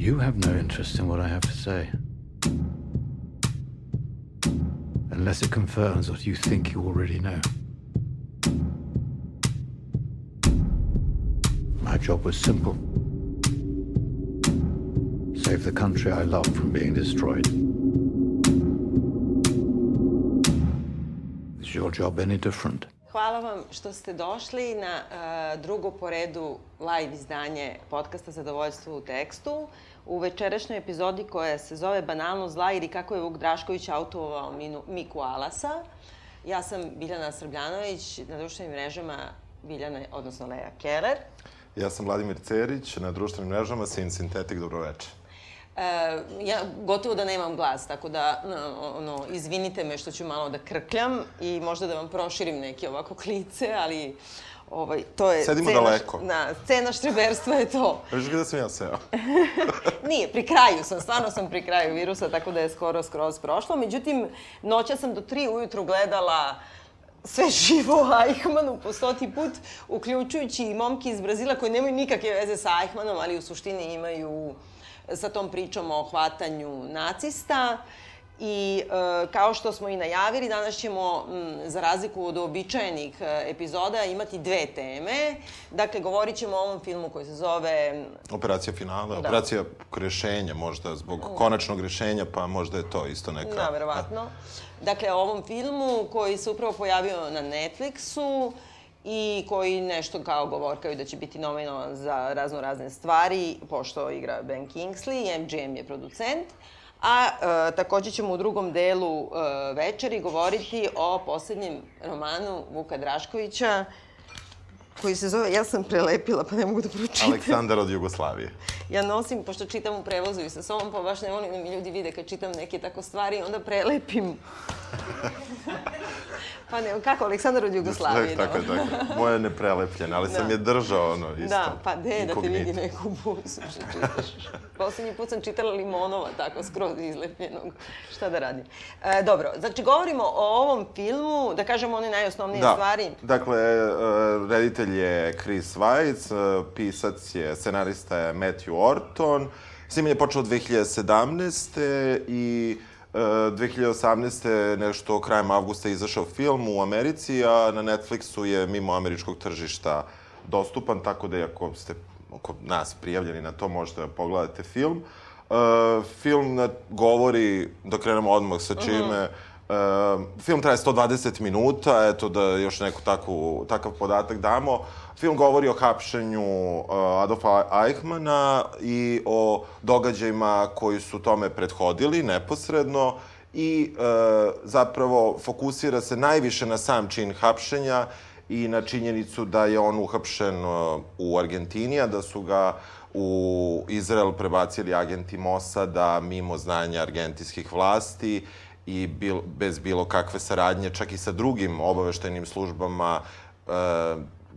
You have no interest in what I have to say. Unless it confirms what you think you already know. My job was simple. Save the country I love from being destroyed. Is your job any different? Hvala vam što ste došli na uh, drugo po redu live izdanje podcasta Zadovoljstvo u tekstu. U večerašnjoj epizodi koja se zove Banalno zla ili kako je Vuk Drašković autovao Miku Alasa. Ja sam Biljana Srbljanović, na društvenim mrežama Biljana, odnosno Leja Keller. Ja sam Vladimir Cerić, na društvenim mrežama Sin Sintetik, dobroveče. E, ja gotovo da nemam glas, tako da, ono, izvinite me što ću malo da krkljam i možda da vam proširim neke ovako klice, ali ovaj, to je... Sedimo cena, daleko. Da, cena štreberstva je to. Viš gde sam ja seo? Nije, pri kraju sam, stvarno sam pri kraju virusa, tako da je skoro skroz prošlo. Međutim, noća sam do tri ujutru gledala sve živo o Eichmannu po stoti put, uključujući i momke iz Brazila koji nemaju nikakve veze sa Eichmannom, ali u suštini imaju sa tom pričom o hvatanju nacista. I e, kao što smo i najavili, danas ćemo, m, za razliku od običajenih e, epizoda, imati dve teme. Dakle, govorit ćemo o ovom filmu koji se zove... Operacija finala, Da. operacija rešenja možda, zbog konačnog rešenja, pa možda je to isto neka... Da, verovatno. Dakle, o ovom filmu koji se upravo pojavio na Netflixu i koji nešto kao govorkaju da će biti nominovan za razno razne stvari, pošto igra Ben Kingsley, MGM je producent. A e, takođe ćemo u drugom delu e, večeri govoriti o poslednjem romanu Vuka Draškovića, koji se zove Ja sam prelepila, pa ne mogu da pročitam. Aleksandar od Jugoslavije. Ja nosim, pošto čitam u prevozu i sa sobom, pa baš ne volim da mi ljudi vide kad čitam neke tako stvari, onda prelepim. Pa ne, kako, Aleksandar od Jugoslavije. tako, da. tako. Moje je neprelepljena, ali sam Da. je držao, ono, isto. Da, pa de, da te vidi neku busu što čitaš. Poslednji put sam čitala Limonova, tako skroz izlepljenog. Šta da radim? E, dobro, znači govorimo o ovom filmu, da kažemo one najosnovnije Da, stvari. dakle, e, reditelj je Chris Weitz, e, pisac je, scenarista je Matthew Orton. Sniman je počeo 2017. i 2018. nešto krajem avgusta izašao film u Americi, a na Netflixu je mimo američkog tržišta dostupan, tako da ako ste oko nas prijavljeni na to, možete da pogledate film. E, film na- govori, da krenemo odmah sa čime, Uh, film traje 120 minuta, eto da još neku takvu, takav podatak damo. Film govori o hapšenju uh, Adolfa Eichmana i o događajima koji su tome prethodili neposredno i uh, zapravo fokusira se najviše na sam čin hapšenja i na činjenicu da je on uhapšen uh, u Argentini, a da su ga u Izrael prebacili agenti Mossada mimo znanja argentinskih vlasti i bil, bez bilo kakve saradnje, čak i sa drugim obaveštajnim službama, uh,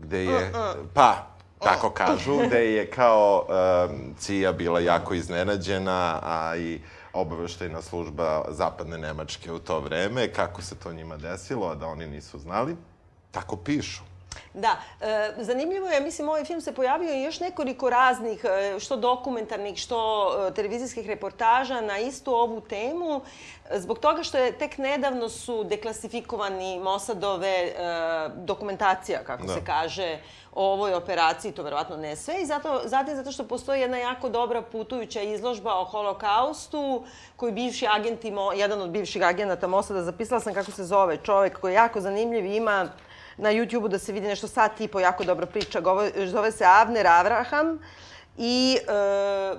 gde je, pa, tako kažu, gde je kao um, CIA bila jako iznenađena, a i obaveštajna služba zapadne Nemačke u to vreme, kako se to njima desilo, a da oni nisu znali. Tako pišu. Da, e, zanimljivo je, mislim, ovaj film se pojavio i još nekoliko raznih, e, što dokumentarnih, što e, televizijskih reportaža na istu ovu temu, zbog toga što je tek nedavno su deklasifikovani Mossadove e, dokumentacija, kako Da. se kaže, o ovoj operaciji, to verovatno ne sve, i zato, zatim zato što postoji jedna jako dobra putujuća izložba o holokaustu, koji bivši agenti, jedan od bivših agenata Mossada, zapisala sam kako se zove čovek koji je jako zanimljiv i ima na YouTube-u da se vidi nešto sat i jako dobra priča. Govo- Zove se Avner Avraham i e,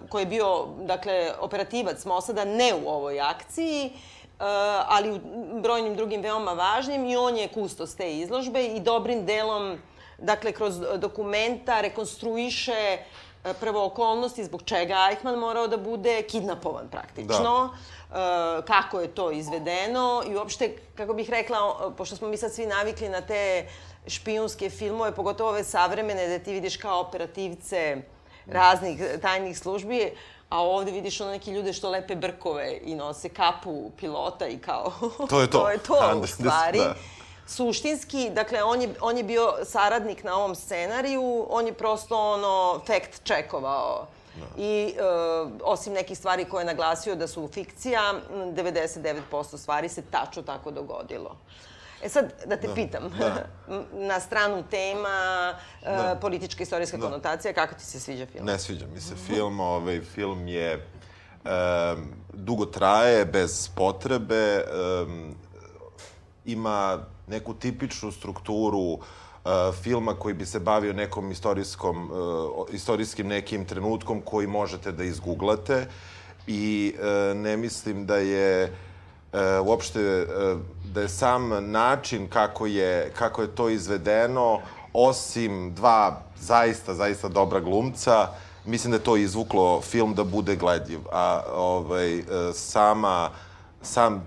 koji je bio, dakle, operativac Mossada, ne u ovoj akciji, e, ali u brojnim drugim veoma važnim i on je kustos te izložbe i dobrim delom, dakle, kroz dokumenta rekonstruiše e, prvo okolnosti zbog čega Eichmann morao da bude kidnapovan praktično. E, kako je to izvedeno i uopšte, kako bih rekla, pošto smo mi sad svi navikli na te špijunske filmove, pogotovo ove savremene, da ti vidiš kao operativce raznih tajnih službi, a ovde vidiš ono neki ljude što lepe brkove i nose kapu pilota i kao... To je to. to je to, u da, stvari. da. Suštinski, dakle, on je, on je bio saradnik na ovom scenariju, on je prosto ono fact checkovao I e, osim nekih stvari koje je naglasio da su fikcija, m, 99% stvari se tačno tako dogodilo. E sad, da te pitam, da. na stranu tema, e, Da. politička istorijska Da. konotacija, kako ti se sviđa film? Ne sviđa mi se film, ovaj film je e, dugo traje, bez potrebe, e, ima neku tipičnu strukturu e, filma koji bi se bavio nekom istorijskom, e, o- istorijskim nekim trenutkom koji možete da izguglate i e, ne mislim da je uopšte da je sam način kako je, kako je to izvedeno, osim dva zaista, zaista dobra glumca, mislim da je to izvuklo film da bude gledljiv. A ovaj, sama, sam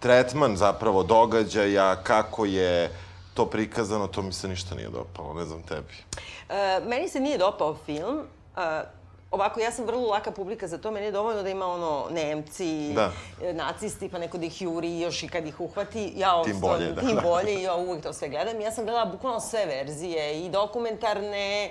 tretman zapravo događaja, kako je to prikazano, to mi se ništa nije dopalo, ne znam tebi. E, meni se nije dopao film. E, ovako, ja sam vrlo laka publika za to. Meni je dovoljno da ima ono Nemci, Da. e, nacisti, pa neko da ih juri, još i kad ih uhvati. Ja Tim ostalo- bolje, da, Tim bolje i ja uvek to sve gledam. Ja sam gledala bukvalno sve verzije i dokumentarne,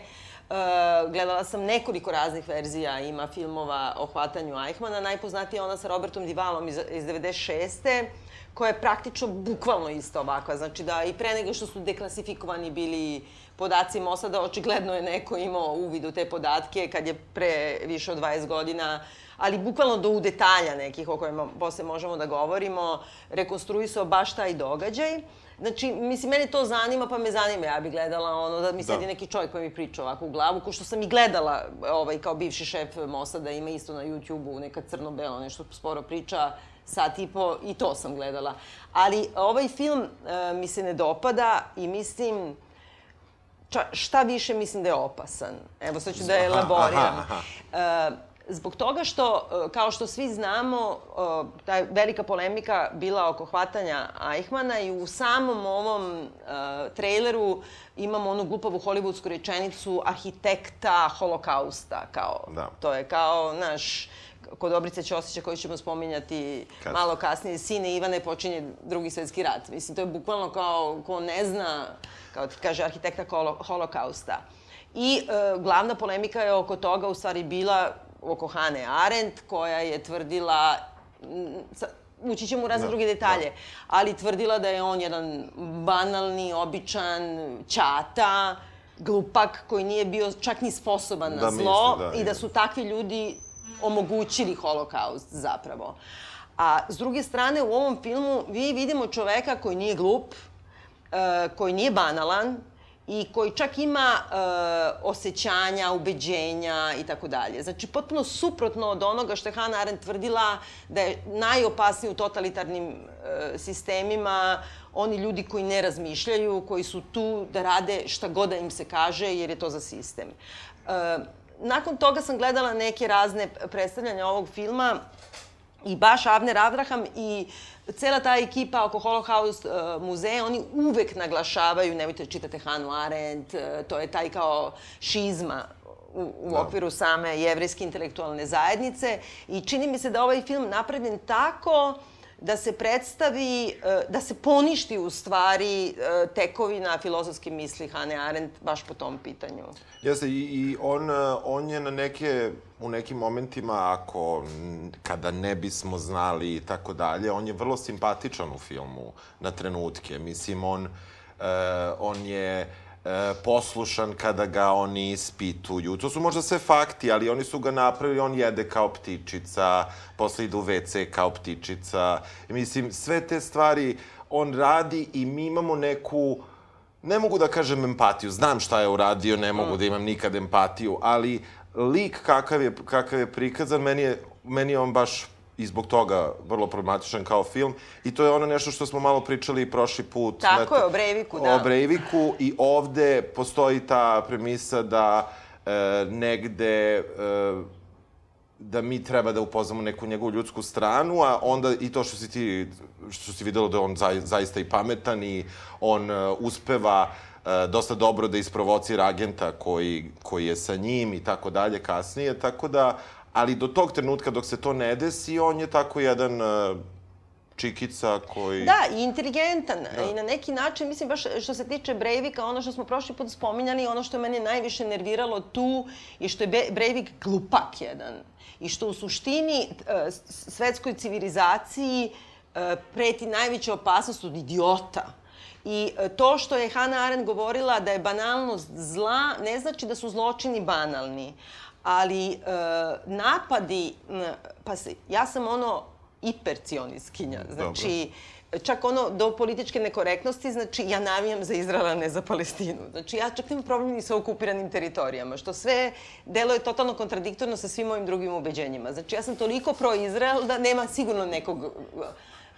gledala sam nekoliko raznih verzija, ima filmova o hvatanju Eichmana. Najpoznatija je ona sa Robertom Divalom iz, iz 96 koja je praktično bukvalno isto ovakva. Znači da i pre nego što su deklasifikovani bili podaci Mosada, očigledno je neko imao uvid u te podatke kad je pre više od 20 godina ali bukvalno do u detalja nekih o kojima posle možemo da govorimo, rekonstruisao baš taj događaj. Znači, mislim, mene to zanima, pa me zanima. Ja bih gledala ono, da mi sedi Da. neki čovjek pa mi priča ovako u glavu, ko što sam i gledala ovaj, kao bivši šef Mosada, ima isto na YouTube-u neka crno-belo, nešto sporo priča, sat i po, i to sam gledala. Ali ovaj film e, mi se ne dopada i mislim, ča, šta više mislim da je opasan. Evo sad ću da elaboriram. aha, E, zbog toga što, e, kao što svi znamo, e, ta velika polemika bila oko hvatanja Eichmana i u samom ovom e, traileru imamo onu glupavu hollywoodsku rečenicu arhitekta holokausta, kao, Da. to je kao, naš, kod Dobrice Ćosića koji ćemo spominjati Kasnije. malo kasnije, sine Ivane počinje drugi svetski rat. Mislim, to je bukvalno kao ko ne zna, kao ti kaže, arhitekta holo, holokausta. I e, glavna polemika je oko toga u stvari bila oko Hane Arendt, koja je tvrdila, m, sa- ući ćemo u razne Da, druge detalje, ali tvrdila da je on jedan banalni, običan ćata, glupak koji nije bio čak ni sposoban na Da zlo misli, da, i da su takvi ljudi omogućili holokaust zapravo. A s druge strane, u ovom filmu vi vidimo čoveka koji nije glup, e, koji nije banalan i koji čak ima e, osjećanja, ubeđenja i tako dalje. Znači, potpuno suprotno od onoga što je Hannah Arendt tvrdila da je najopasniji u totalitarnim e, sistemima oni ljudi koji ne razmišljaju, koji su tu da rade šta god da im se kaže jer je to za sistem. E, nakon toga sam gledala neke razne predstavljanja ovog filma i baš Avner Avraham i cela ta ekipa oko Holocaust uh, muzeja, oni uvek naglašavaju, nemojte da čitate Hanu Arendt, uh, to je taj kao šizma u, u Da. okviru same jevrijske intelektualne zajednice i čini mi se da ovaj film napravljen tako da se predstavi, uh, da se poništi u stvari uh, tekovina filozofske misli Hane Arendt baš po tom pitanju. Jeste, i, i on, e, on je na neke, u nekim momentima, ako, kada ne bismo znali i tako dalje, on je vrlo simpatičan u filmu na trenutke. Mislim, on, e, on je e, poslušan kada ga oni ispituju. To su možda sve fakti, ali oni su ga napravili, on jede kao ptičica, posle ide u WC kao ptičica. Mislim, sve te stvari on radi i mi imamo neku ne mogu da kažem empatiju, znam šta je uradio, ne mogu da imam nikad empatiju, ali lik kakav je, kakav je prikazan, meni je, meni je on baš i zbog toga vrlo problematičan kao film. I to je ono nešto što smo malo pričali i prošli put. Tako je, o Breiviku, da. O Breiviku i ovde postoji ta premisa da e, negde e, da mi treba da upoznamo neku njegovu ljudsku stranu, a onda i to što si ti, što si videlo da je on za, zaista i pametan i on uh, uspeva uh, dosta dobro da isprovocira agenta koji, koji je sa njim i tako dalje kasnije, tako da, ali do tog trenutka dok se to ne desi, on je tako jedan uh, čikica koji... Da, i inteligentan. Da. I na neki način, mislim, baš što se tiče Breivika, ono što smo prošli put spominjali, ono što je mene najviše nerviralo tu i što je Breivik glupak jedan. I što u suštini e, svetskoj civilizaciji e, preti najveća opasnost od idiota. I to što je Hannah Arendt govorila da je banalnost zla, ne znači da su zločini banalni. Ali e, napadi, pa se, ja sam ono hipercionistkinja. Znači, Dobro. čak ono do političke nekorektnosti, znači ja navijam za Izrael, a ne za Palestinu. Znači ja čak nemam problem ni sa okupiranim teritorijama, što sve delo je totalno kontradiktorno sa svim mojim drugim ubeđenjima. Znači ja sam toliko pro-Izrael da nema sigurno nekog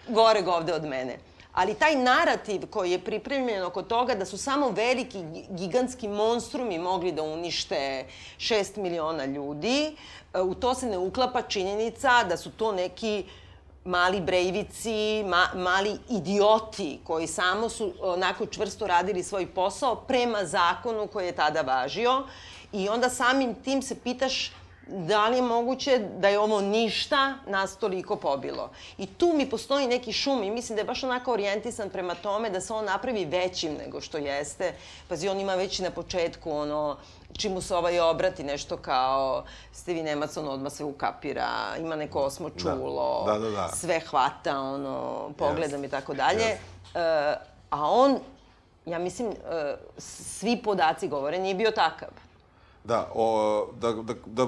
goreg ovde od mene. Ali taj narativ koji je pripremljen oko toga da su samo veliki, gigantski monstrumi mogli da unište 6 miliona ljudi, u to se ne uklapa činjenica da su to neki mali brejvici, ma, mali idioti koji samo su onako čvrsto radili svoj posao prema zakonu koji je tada važio. I onda samim tim se pitaš da li je moguće da je ovo ništa nas toliko pobilo. I tu mi postoji neki šum i mislim da je baš onako orijentisan prema tome da se on napravi većim nego što jeste. Pazi, on ima već na početku ono, čim mu se ovaj obrati nešto kao ste vi Nemac, on odmah sve ukapira, ima neko osmo da. čulo, da. Da, da, da. sve hvata, ono, pogledam yes. i tako dalje. Yes. Uh, a on, ja mislim, uh, svi podaci govore, nije bio takav. Da, o, da, da, da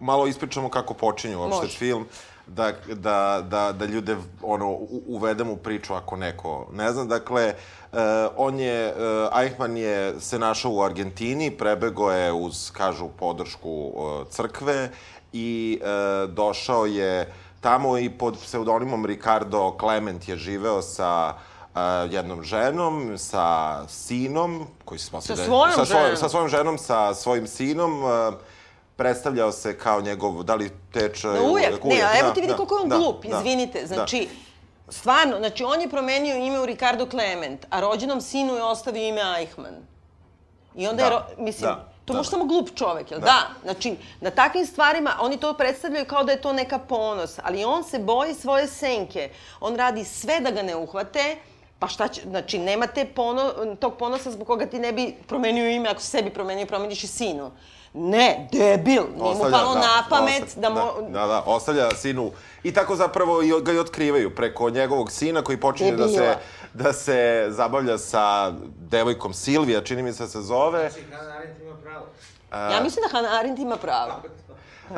malo ispričamo kako počinje uopšte Može. film, da, da, da, da ljude ono, uvedemo u priču ako neko ne zna. Dakle, uh, on je, uh, Eichmann je se našao u Argentini, prebego je uz, kažu, podršku uh, crkve i uh, došao je tamo i pod pseudonimom Ricardo Clement je živeo sa uh, jednom ženom, sa sinom, koji se Sa svojom sa svojom, sa svojom ženom, sa svojim sinom, uh, predstavljao se kao njegov, da li teč... No, uvijek, uvijek, ne, a evo ti vidi da, koliko je on da, glup, da, izvinite, znači, da. stvarno, znači on je promenio ime u Ricardo Clement, a rođenom sinu je ostavio ime Eichmann. I onda da, je, mislim, da, to da. može samo glup čovek, jel da. da? Znači, na takvim stvarima, oni to predstavljaju kao da je to neka ponos, ali on se boji svoje senke. On radi sve da ga ne uhvate, pa šta će, znači, nema te pono, tog ponosa zbog koga ti ne bi promenio ime, ako se sebi promenio, promeniš i sinu. Ne, debil, nije mu palo da, na pamet ostavlja, da mo... Da, da, da, ostavlja sinu. I tako zapravo i ga i otkrivaju preko njegovog sina koji počinje da se, da se zabavlja sa devojkom Silvija, čini mi se se zove. Znači, Hannah Arendt ima pravo. Ja mislim da Hannah Arendt ima pravo. Uh,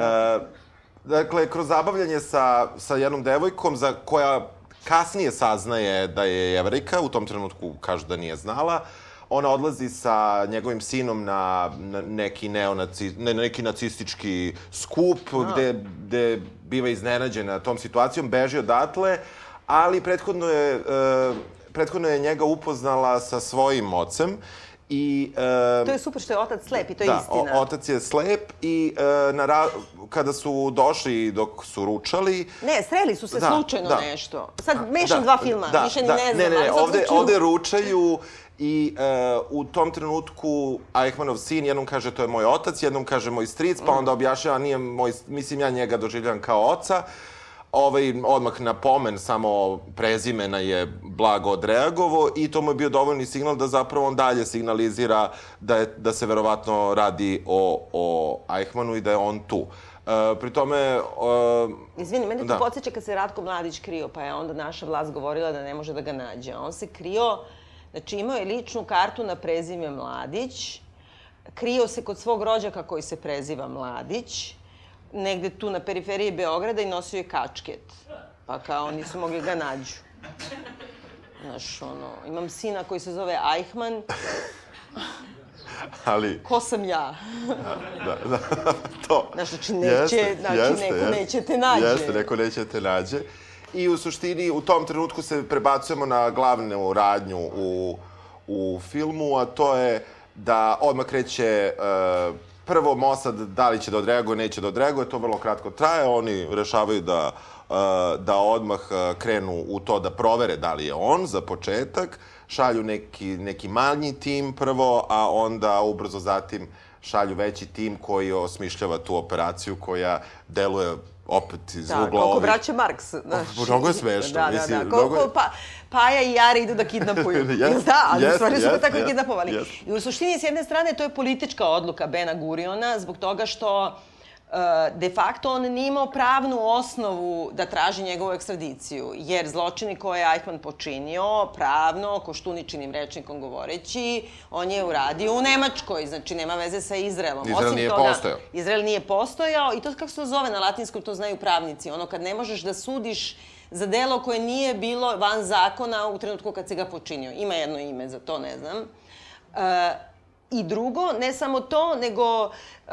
dakle, kroz zabavljanje sa, sa jednom devojkom za koja kasnije saznaje da je jevrika, u tom trenutku kaže da nije znala, uh, ona odlazi sa njegovim sinom na, na neki neonaci, ne, neki nacistički skup A. gde, gde biva iznenađena tom situacijom, beži odatle, ali prethodno je, uh, prethodno je njega upoznala sa svojim ocem I, uh, to je super što je otac slep i to je da, istina. Da, otac je slep i uh, na ra kada su došli dok su ručali... Ne, sreli su se da, slučajno da. nešto. Sad mešam da, dva filma, da, više da, ne znam. Ne, ne, ne, ovde, ovde ručaju I uh, u tom trenutku Eichmannov sin jednom kaže to je moj otac, jednom kaže moj stric, pa onda objašnjava nije moj, mislim ja njega doživljam kao oca. Ovaj, odmah na pomen samo prezimena je blago odreagovo i to mu je bio dovoljni signal da zapravo on dalje signalizira da, je, da se verovatno radi o, o Eichmannu i da je on tu. Uh, pri tome... Uh, Izvini, mene to da. podsjeća kad se Ratko Mladić krio, pa je onda naša vlast govorila da ne može da ga nađe. On se krio Znači imao je ličnu kartu na prezime Mladić, krio se kod svog rođaka koji se preziva Mladić, negde tu na periferiji Beograda i nosio je kačket. Pa kao nisu mogli ga nađu. Znaš, ono, imam sina koji se zove Eichmann. Ali... Ko sam ja? da, da, to. Znaš, znači, neće, jeste, znači, jeste, neko jeste, neće te nađe. Jeste, neko neće te nađe i u suštini u tom trenutku se prebacujemo na glavnu radnju u, u filmu, a to je da odmah kreće uh, prvo Mossad da li će da odreaguje, neće da odreaguje, to vrlo kratko traje, oni rešavaju da, uh, da odmah uh, krenu u to da provere da li je on za početak, šalju neki, neki manji tim prvo, a onda ubrzo zatim šalju veći tim koji osmišljava tu operaciju koja deluje opet iz Da, ugla koliko ovih... braće Marks. Znaš. Mnogo je smešno, Da, da, da. mnogo Koliko je- pa, Paja i Jari idu da kidnapuju. Jel da, ali u jest, stvari su ga jest, tako i jest, kidnapovali. jest. I u suštini, s jedne strane, to je politička odluka Bena Guriona, zbog toga što de facto on nije imao pravnu osnovu da traži njegovu ekstradiciju, jer zločini koje je Eichmann počinio, pravno, koštuničinim rečnikom govoreći, on je uradio u Nemačkoj, znači nema veze sa Izraelom. Izrael nije toga, postojao. Izrael nije postojao i to kako se to zove na latinskom, to znaju pravnici. Ono kad ne možeš da sudiš za delo koje nije bilo van zakona u trenutku kad se ga počinio. Ima jedno ime za to, ne znam. E, I drugo, ne samo to, nego, e,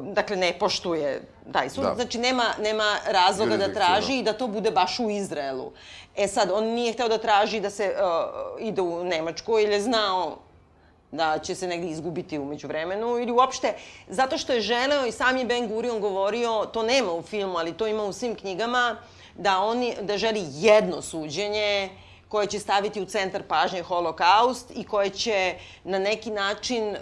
dakle, ne poštuje taj sud. Da. Znači, nema, nema razloga da traži i da to bude baš u Izraelu. E sad, on nije hteo da traži da se e, ide u Nemačku, jer je znao da će se negdje izgubiti umeđu vremenu ili uopšte zato što je želeo i sam je Ben Gurion govorio, to nema u filmu, ali to ima u svim knjigama, da, oni, da želi jedno suđenje koje će staviti u centar pažnje holokaust i koje će na neki način e,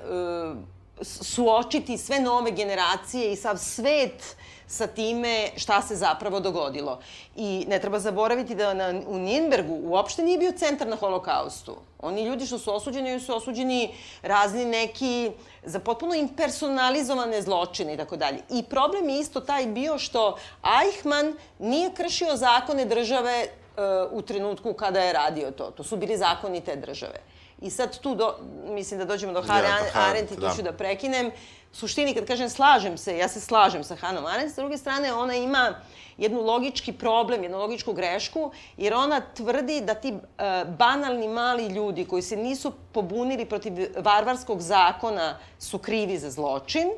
suočiti sve nove generacije i sav svet sa time šta se zapravo dogodilo. I ne treba zaboraviti da na, u Ninbergu uopšte nije bio centar na holokaustu. Oni ljudi što su osuđeni, su osuđeni razni neki za potpuno impersonalizovane zločine i tako dalje. I problem je isto taj bio što Eichmann nije kršio zakone države u trenutku kada je radio to. To su bili zakoni te države. I sad tu, do, mislim da dođemo do Hare Ja, Hare, Arendt i tu da. ću da prekinem. Suštini, kad kažem slažem se, ja se slažem sa Hanom Arendt, s druge strane ona ima jednu logički problem, jednu logičku grešku, jer ona tvrdi da ti e, banalni mali ljudi koji se nisu pobunili protiv varvarskog zakona su krivi za zločin,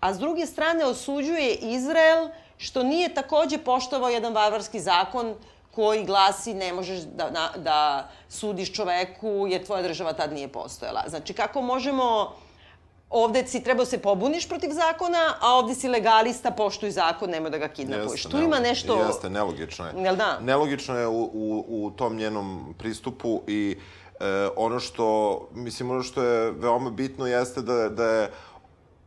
a s druge strane osuđuje Izrael što nije takođe poštovao jedan varvarski zakon koji glasi ne možeš da, da, da sudiš čoveku jer tvoja država tad nije postojala. Znači, kako možemo... Ovde si trebao se pobuniš protiv zakona, a ovde si legalista, poštuj zakon, nemoj da ga kidnapuješ. Tu ima nešto... Jeste, nelogično je. Jel da? Nelogično je u, u, u tom njenom pristupu i e, ono što, mislim, ono što je veoma bitno jeste da, da je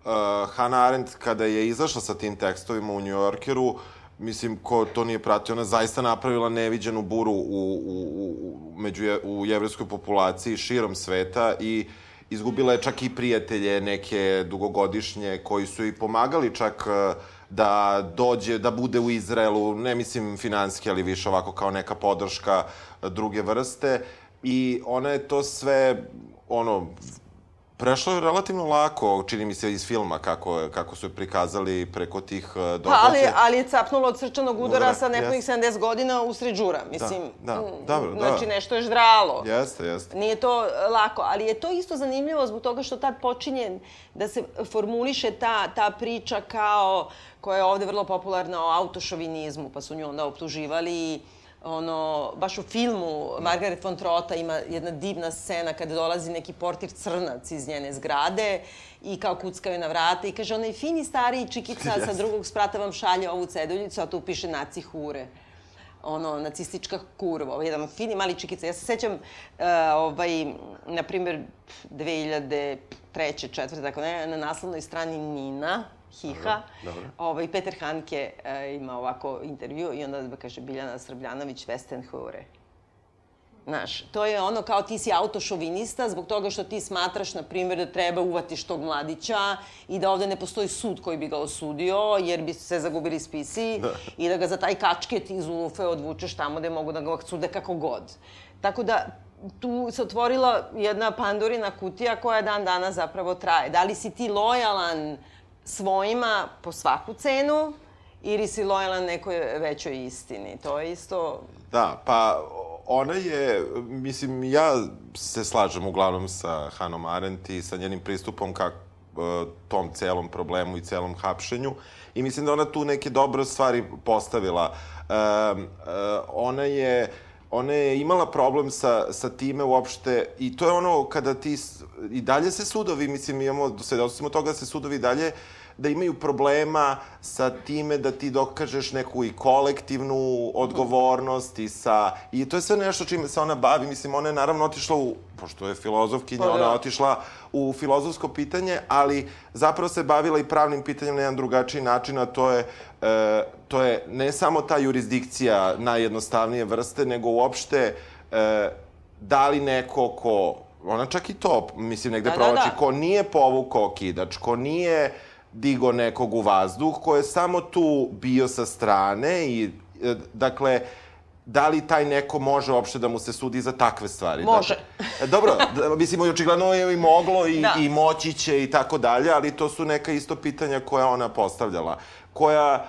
uh, Hannah Arendt kada je izašla sa tim tekstovima u New Yorkeru, mislim, ko to nije pratio, ona zaista napravila neviđenu buru u, u, u, među je, u jevreskoj populaciji širom sveta i izgubila je čak i prijatelje neke dugogodišnje koji su i pomagali čak e, da dođe, da bude u Izraelu, ne mislim finanski, ali više ovako kao neka podrška e, druge vrste. I ona je to sve, ono, Prešlo je relativno lako, čini mi se iz filma, kako, kako su prikazali preko tih uh, Pa, događaja. ali, ali je capnulo od srčanog udara Udara, sa nepunih jeste. 70 godina usred žura. Mislim, da, mm, dobro, da. Znači, nešto je ždralo. Jeste, jeste. Nije to e, lako, ali je to isto zanimljivo zbog toga što tad počinje da se formuliše ta, ta priča kao, koja je ovde vrlo popularna o autošovinizmu, pa su nju onda optuživali ono, baš u filmu Margaret von Trota ima jedna divna scena kada dolazi neki portir crnac iz njene zgrade i kao kuckaju na vrata i kaže onaj fini stariji čikica sa drugog sprata vam šalje ovu ceduljicu, a tu piše naci hure ono, nacistička kurva, jedan fini mali čikica. Ja se sećam, uh, ovaj, na primjer, 2003. četvrte, tako ne, na naslovnoj strani Nina, Hiha, dobro. ovaj, Peter Hanke uh, ima ovako intervju i onda kaže Biljana Srbljanović, Westenhure. Znaš, to je ono kao ti si autošovinista zbog toga što ti smatraš, na primjer, da treba uvatiš tog mladića i da ovde ne postoji sud koji bi ga osudio, jer bi se zagubili spisi Da. i da ga za taj kačket iz Ulufe odvučeš tamo gde mogu da ga sude kako god. Tako da, tu se otvorila jedna pandorina kutija koja dan dana zapravo traje. Da li si ti lojalan svojima po svaku cenu ili si lojalan nekoj većoj istini? To je isto... Da, pa ona je, mislim, ja se slažem uglavnom sa Hanom Arendt i sa njenim pristupom ka e, tom celom problemu i celom hapšenju. I mislim da ona tu neke dobre stvari postavila. E, ona je ona je imala problem sa, sa time uopšte, i to je ono kada ti, i dalje se sudovi, mislim, imamo, svedoci smo toga da se sudovi dalje da imaju problema sa time da ti dokažeš neku i kolektivnu odgovornost i sa... I to je sve nešto čime se ona bavi. Mislim, ona je naravno otišla u... Pošto je filozofkinja, Pa da. ona je otišla u filozofsko pitanje, ali zapravo se bavila i pravnim pitanjem na jedan drugačiji način, a to je, e, to je ne samo ta jurisdikcija najjednostavnije vrste, nego uopšte e, da li neko ko, ona čak i to, mislim, negde Da, da, provlači, da. ko nije povukao kidač, ko nije digo nekog u vazduh, ko je samo tu bio sa strane i, e, dakle, da li taj neko može uopšte da mu se sudi za takve stvari? Može. Dakle, dobro, da, mislim, i očigledno je i moglo i, Da. i moći će i tako dalje, ali to su neka isto pitanja koja ona postavljala, koja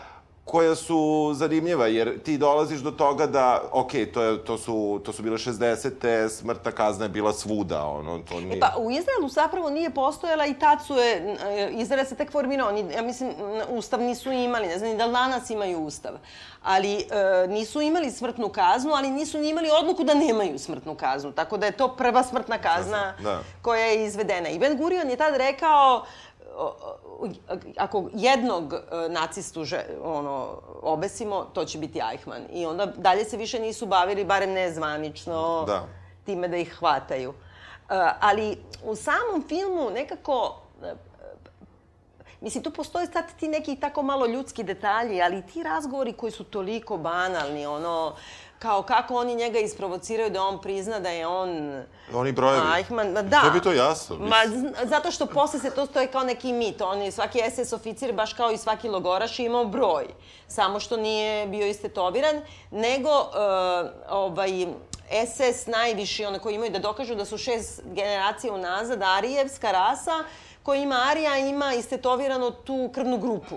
koja su zanimljiva, jer ti dolaziš do toga da, ok, to, je, to, su, to su bile 60. smrtna kazna je bila svuda, ono, to nije... E pa, u Izraelu zapravo nije postojala i tad su je, e, Izrael se tek formirao, oni, ja mislim, ustav nisu imali, ne znam ni da danas imaju ustav, ali e, nisu imali smrtnu kaznu, ali nisu ni imali odluku da nemaju smrtnu kaznu, tako da je to prva smrtna kazna Da. koja je izvedena. I Ben Gurion je tad rekao, ako jednog e, nacistu že, ono, obesimo, to će biti Eichmann. I onda dalje se više nisu bavili, barem nezvanično, Da. time da ih hvataju. E, ali u samom filmu nekako Mislim, tu postoje sad ti neki tako malo ljudski detalji, ali ti razgovori koji su toliko banalni, ono, kao kako oni njega isprovociraju da on prizna da je on... Oni brojevi. Eichmann, ma da. Sve bi to jasno. Ma, zn- zato što posle se to stoje kao neki mit. On je svaki SS oficir, baš kao i svaki logoraš, je imao broj. Samo što nije bio istetoviran, nego uh, ovaj, SS najviši, one koji imaju da dokažu da su šest generacija unazad, Arijevska rasa, koja ima Arija, ima istetovirano tu krvnu grupu.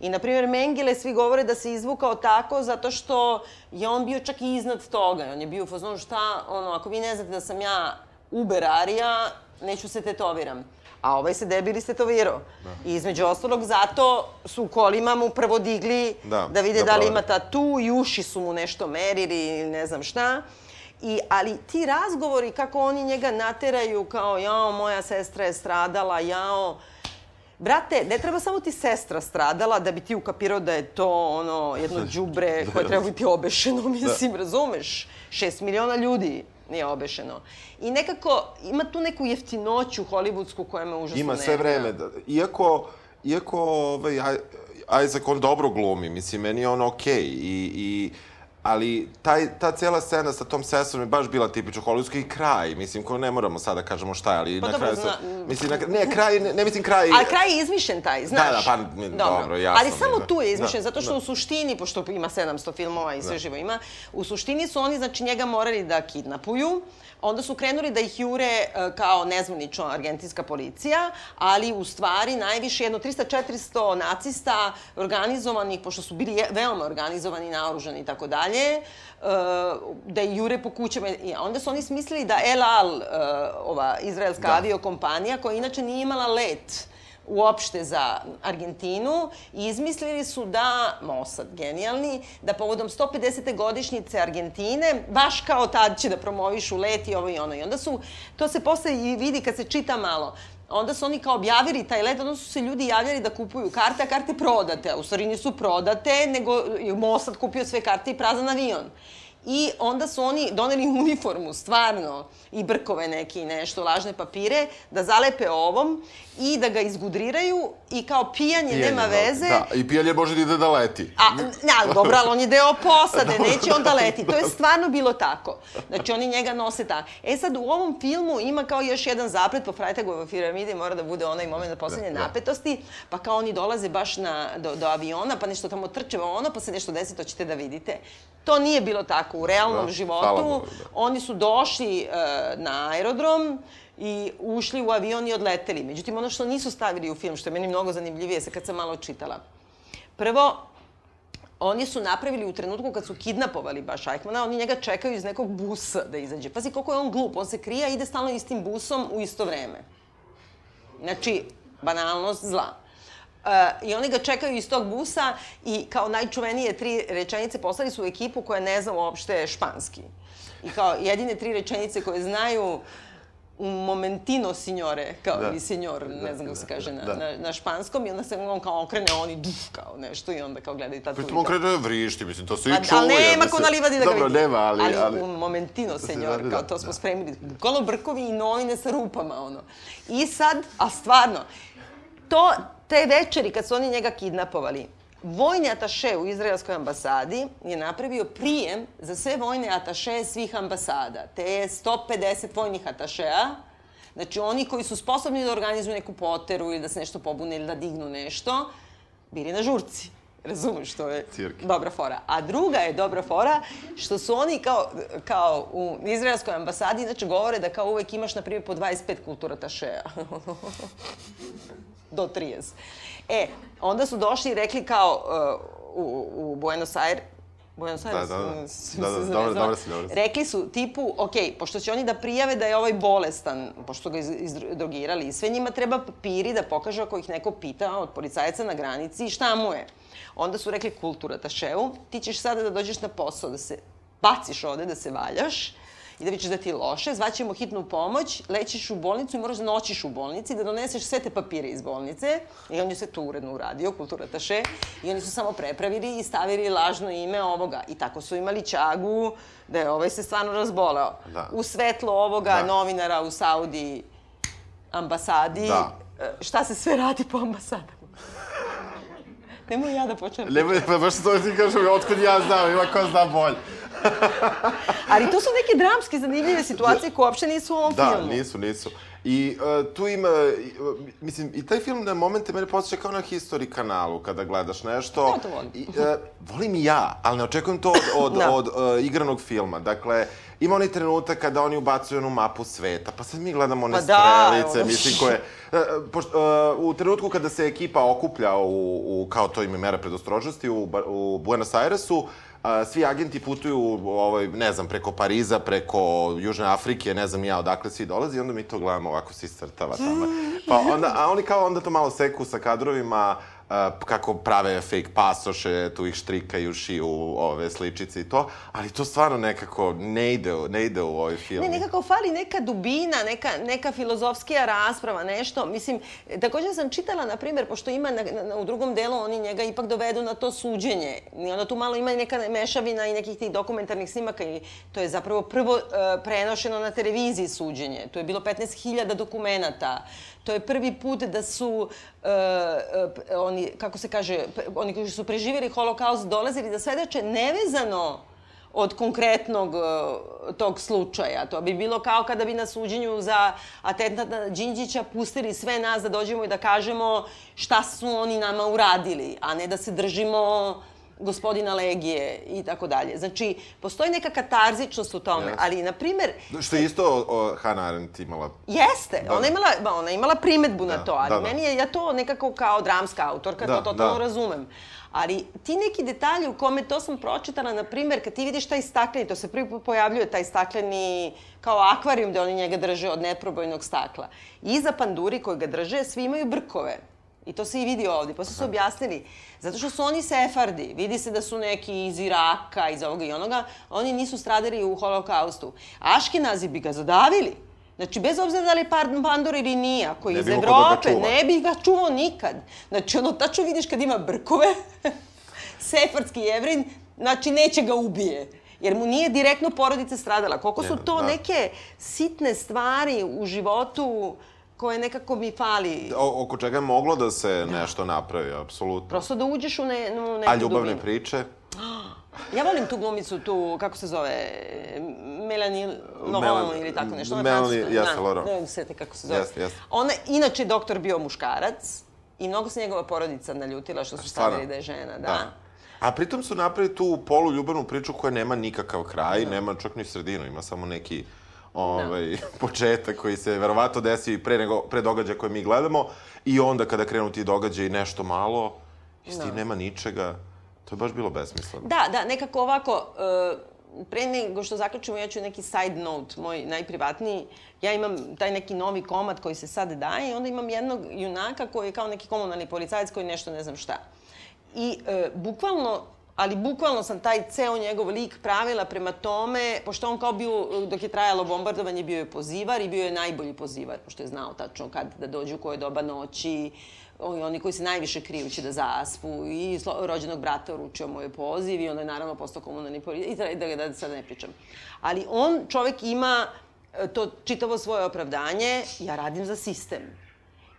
I, na primjer, Mengele svi govore da se izvukao tako zato što je on bio čak i iznad toga. On je bio u fazonu šta, ono, ako vi ne znate da sam ja Uber Arija, neću se tetoviram. A ovaj se debil istetovirao. I između ostalog, zato su kolima mu prvo digli Da, da vide da da li ima tatu i uši su mu nešto merili ili ne znam šta. I, ali ti razgovori kako oni njega nateraju kao jao, moja sestra je stradala, jao, Brate, ne treba samo ti sestra stradala da bi ti ukapirao da je to ono jedno đubre koje treba biti obešeno, mislim, razumeš? Šest miliona ljudi nije obešeno. I nekako ima tu neku jeftinoću hollywoodsku koja me užasno Ima sve vreme. Da, iako, iako ovaj, Aj- Isaac on dobro glumi, mislim, meni je on okej. I, i, ali taj, ta cela scena sa tom sestrom je baš bila tipično hollywoodska i kraj. Mislim, ko ne moramo sada da kažemo šta je, ali Pa na dobro, kraju... sa, mislim, na, ne, kraj, ne, ne mislim kraj... Ali kraj je izmišljen taj, znaš. Da, da, pa, mi- dobro, jasno Ali mi je, samo da. tu je izmišljen, Da, zato što da. u suštini, pošto ima 700 filmova i sve živo ima, u suštini su oni, znači, njega morali da kidnapuju, onda su krenuli da ih jure e, kao nezvanično argentinska policija, ali u stvari najviše jedno 300-400 nacista organizovanih, pošto su bili veoma organizovani, naoružani i tako dalje, e, da ih jure po kućama. I onda su oni smislili da El Al, e, ova izraelska Da. aviokompanija, koja inače nije imala let, uopšte za Argentinu izmislili su da, Mossad genijalni, da povodom 150. godišnjice Argentine, baš kao tad će da promovišu let i ovo i ono. I onda su, to se posle i vidi kad se čita malo, onda su oni kao objavili taj let, onda su se ljudi javljali da kupuju karte, a karte prodate. U stvari nisu prodate, nego Mossad kupio sve karte i prazan avion. I onda su oni doneli uniformu, stvarno, i brkove neki i nešto, lažne papire, da zalepe ovom i da ga izgudriraju i kao pijanje, Pijenje, nema da. veze. Da, i pijanje može da ide da leti. A, ali dobro, ali on je deo posade, neće onda leti. To je stvarno bilo tako. Znači, oni njega nose tako. E sad, u ovom filmu ima kao još jedan zaplet po Frajtagovoj piramidi, mora da bude onaj moment poslednje Da, da. napetosti, pa kao oni dolaze baš na, do, do aviona, pa nešto tamo trče ono, pa se nešto desi, to ćete da vidite. To nije bilo tako u realnom Da, životu. Bogu, da. Oni su došli e, na aerodrom i ušli u avion i odleteli. Međutim, ono što nisu stavili u film, što je meni mnogo zanimljivije, se kad sam malo čitala. Prvo, oni su napravili u trenutku kad su kidnapovali baš Eichmana, oni njega čekaju iz nekog busa da izađe. Pazi koliko je on glup, on se krije, a ide stalno istim busom u isto vreme. Znači, banalnost zla. E, I oni ga čekaju iz tog busa i kao najčuvenije tri rečenice poslali su u ekipu koja ne zna uopšte španski. I kao jedine tri rečenice koje znaju un momentino signore, kao Da. i signor, ne Da, znam kako se kaže na, da. na, na španskom, i onda se on kao okrene, oni duf, kao nešto, i onda kao gledaju tatu. Pritom on krene da vrišti, mislim, to svi Pa, čuju. ali nema da ko se- na livadi da ga Dobro, vidi. nema, ali... ali, ali... un momentino, se senjor, da, kao da, to smo da. spremili. Bukvalno brkovi i novine sa rupama, ono. I sad, a stvarno, to, te večeri kad su oni njega kidnapovali, vojni ataše u izraelskoj ambasadi je napravio prijem za sve vojne ataše svih ambasada. Te je 150 vojnih atašea, znači oni koji su sposobni da organizuju neku poteru ili da se nešto pobune ili da dignu nešto, bili na žurci. Razumeš, što je Cirke. dobra fora. A druga je dobra fora što su oni kao, kao u izraelskoj ambasadi inače govore da kao uvek imaš, na primjer, po 25 kultura tašeja. Do 30. E, onda su došli i rekli kao uh, u, u Buenos Aires, Buenos Aires, Da, da, da. Da, da, se dobro, dobro si, dobro si. Rekli su tipu, ok, pošto će oni da prijave da je ovaj bolestan, pošto ga iz, izdrogirali, i sve njima treba papiri da pokažu ako ih neko pita od policajaca na granici šta mu je. Onda su rekli kultura taševu, ti ćeš sada da dođeš na posao, da se baciš ovde, da se valjaš, i da vidiš da ti loše, zvaćemo hitnu pomoć, lećeš u bolnicu i moraš da noćiš u bolnici, da doneseš sve te papire iz bolnice. I on je sve to uredno uradio, kultura taše. I oni su samo prepravili i stavili lažno ime ovoga. I tako su imali čagu da je ovaj se stvarno razboleo. Da. U svetlo ovoga Da. novinara u Saudi ambasadi. Da. e, Šta se sve radi po ambasadama? Nemoj ja da počnem. Nemoj, pa baš to ti kažem, otkud ja znam, ima ko zna bolje. Ali to su neke dramske zanimljive situacije koje uopšte nisu u ovom Da, filmu. nisu, nisu. I uh, tu ima, uh, mislim, i taj film na momente mene posjeća kao na History kanalu kada gledaš nešto. Ja to volim. I, uh, volim i ja, ali ne očekujem to od, od, Da. od uh, igranog filma. Dakle, ima onaj trenutak kada oni ubacuju onu mapu sveta, pa sad mi gledamo one Pa da, strelice, evo. mislim, koje... Uh, pošto, uh, u trenutku kada se ekipa okuplja u, u kao to ime mera predostrožnosti u, u Buenos Airesu, a, svi agenti putuju, ovaj, ne znam, preko Pariza, preko Južne Afrike, ne znam ja odakle svi dolazi, i onda mi to gledamo ovako se iscrtava tamo. Pa onda, a oni kao onda to malo seku sa kadrovima, kako prave fake pasoše, tu ih štrikaju, šiju ove sličice i to, ali to stvarno nekako ne ide, ne ide u ovaj film. Ne, nekako fali neka dubina, neka, neka filozofskija rasprava, nešto. Mislim, takođe sam čitala, na primjer, pošto ima na, na, u drugom delu, oni njega ipak dovedu na to suđenje. I onda tu malo ima neka mešavina i nekih tih dokumentarnih snimaka i to je zapravo prvo uh, prenošeno na televiziji suđenje. To je bilo 15.000 dokumenata. To je prvi put da su uh, uh, oni, kako se kaže, oni koji su preživjeli holokaust dolazili da svedoče nevezano od konkretnog uh, tog slučaja. To bi bilo kao kada bi na suđenju za atentat na Đinđića pustili sve nas da dođemo i da kažemo šta su oni nama uradili, a ne da se držimo gospodina Legije i tako dalje. Znači, postoji neka katarzičnost u tome, Jeste. ali, na primer, Što je isto o, Hannah Arendt imala Jeste, Da. ona imala, ba, ona imala primetbu na Da, to, ali da, da. meni je, ja to nekako kao dramska autorka, Da, to totalno da. razumem. Ali ti neki detalji u kome to sam pročitala, na primer, kad ti vidiš taj stakleni, to se prvi put pojavljuje, taj stakleni, kao akvarijum gde oni njega drže od neprobojnog stakla. Iza panduri koji ga drže, svi imaju brkove. I to se i vidi ovde. Posle su objasnili. Zato što su oni sefardi. Vidi se da su neki iz Iraka, iz ovoga i onoga. Oni nisu stradali u holokaustu. Aškenazi bi ga zadavili. Znači, bez obzira da li je pandur ili nije, ako je iz da Evrope, ne bi ga čuvao nikad. Znači, ono, tačno vidiš kad ima brkove, sefardski jevrin, znači, neće ga ubije. Jer mu nije direktno porodica stradala. Koliko su to da. neke sitne stvari u životu koje nekako mi fali. O, oko čega je moglo da se nešto napravi, apsolutno. Prosto da uđeš u, ne, u neku A ljubavne dubinu. priče? Ja volim tu glumicu, tu, kako se zove, Melanie Laurent Melan- ili tako nešto. Ona Melanie, francuska, jeste, da, Laurent. Ne se setiti kako se zove. Jeste, jeste. Ona, inače, doktor bio muškarac i mnogo se njegova porodica naljutila što su stavili da je žena, da. A pritom su napravili tu polu ljubavnu priču koja nema nikakav kraj, nema čak ni sredinu, ima samo neki ovaj, početak koji se verovatno desio i pre, nego, pre događaja koje mi gledamo i onda kada krenu ti događaji nešto malo, i s tim nema ničega. To je baš bilo besmisleno. Da, da, nekako ovako, e, pre nego što zaključimo, ja ću neki side note, moj najprivatniji. Ja imam taj neki novi komad koji se sad daje i onda imam jednog junaka koji je kao neki komunalni policajac koji nešto ne znam šta. I e, bukvalno, ali bukvalno sam taj ceo njegov lik pravila prema tome, pošto on kao bio, dok je trajalo bombardovanje, bio je pozivar i bio je najbolji pozivar, pošto je znao tačno kad da dođu, koje doba noći, oni koji se najviše kriju će da zaspu i rođenog brata uručio mu je poziv i onda je naravno postao komunalni policija i da, da, da sad ne pričam. Ali on, čovek ima e, to čitavo svoje opravdanje, ja radim za sistem.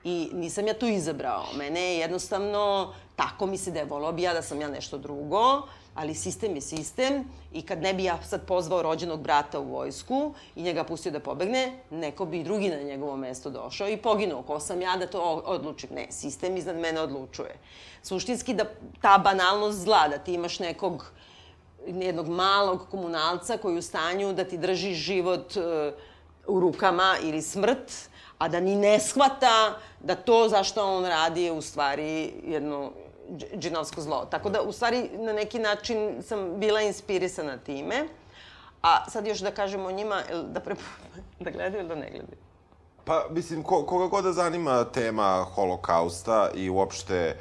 I nisam ja tu izabrao. Mene je jednostavno, tako mi se devolo bi ja da sam ja nešto drugo, ali sistem je sistem i kad ne bi ja sad pozvao rođenog brata u vojsku i njega pustio da pobegne, neko bi drugi na njegovo mesto došao i poginuo. Ko sam ja da to odlučim? Ne, sistem iznad mene odlučuje. Suštinski da ta banalnost zla, da ti imaš nekog jednog malog komunalca koji je u stanju da ti drži život uh, u rukama ili smrt, a da ni ne shvata da to zašto on radi je u stvari jedno džinovsko zlo. Tako da, u stvari, na neki način sam bila inspirisana time. A sad još da kažemo o njima, da, prepo... da gledaju ili da ne gledaju? Pa, mislim, ko, koga god da zanima tema holokausta i uopšte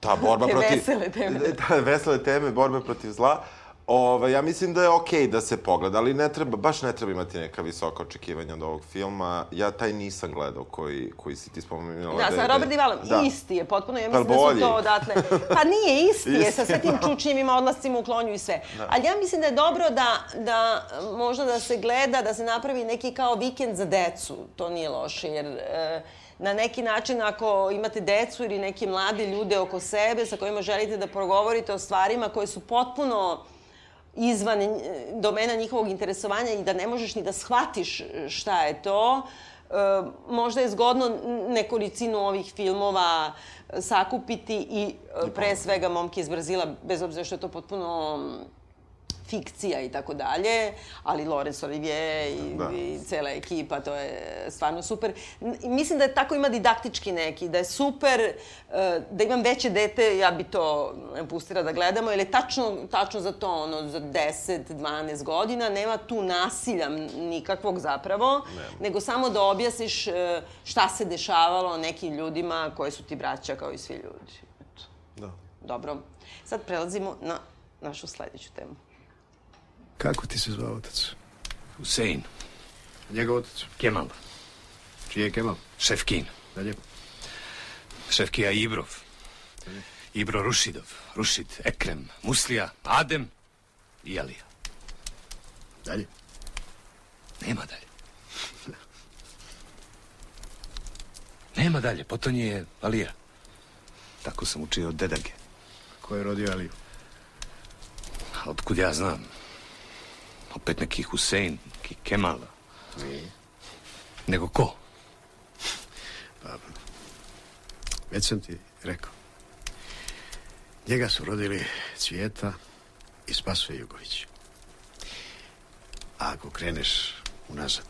ta borba Te protiv... vesele teme. Ta vesele teme, borbe protiv zla. Uh, Ove, ja mislim da je okej okay da se pogleda, ali ne treba, baš ne treba imati neka visoka očekivanja od ovog filma. Ja taj nisam gledao koji, koji si ti spomenula. Da, sa Robert Divalom, da. isti je potpuno, ja mislim da su to odatle. Pa nije, isti je, sa sve tim čučnjevima, odlascima u klonju i sve. Da. Ali ja mislim da je dobro da, da možda da se gleda, da se napravi neki kao vikend za decu. To nije loše, jer... E, na neki način ako imate decu ili neke mlade ljude oko sebe sa kojima želite da progovorite o stvarima koje su potpuno izvan domena njihovog interesovanja i da ne možeš ni da shvatiš šta je to, e, možda je zgodno nekolicinu ovih filmova sakupiti i e, pre svega Momke iz Brazila, bez obzira što je to potpuno fikcija i tako dalje, ali Laurence Olivier i, da. i cela ekipa, to je stvarno super. Mislim da je tako ima didaktički neki, da je super, eh, da imam veće dete, ja bi to pustila da gledamo, jer je tačno, tačno za to, ono, za 10, 12 godina, nema tu nasilja nikakvog zapravo, nema. nego samo da objasniš eh, šta se dešavalo nekim ljudima koji su ti braća kao i svi ljudi. Eto. Da. Dobro. Sad prelazimo na našu sledeću temu. Kako ti se zvao otac? Husein. A njegov otac? Kemal. Čiji je Kemal? Šefkin. Dalje? Šefkija Ibrov. Dalje? Ibro Rušidov. Rušid, Ekrem, Muslija, Adem i Alija. Dalje? Nema dalje. Nema dalje, potonje je Alija. Tako sam učio od dedage. Ko je rodio Aliju? Otkud ja znam? Opet neki Husein, neki Kemal. Nije. Nego ko? Pa, već sam ti rekao. Njega su rodili Cvijeta i Spasoje Jugović. A ako kreneš unazad,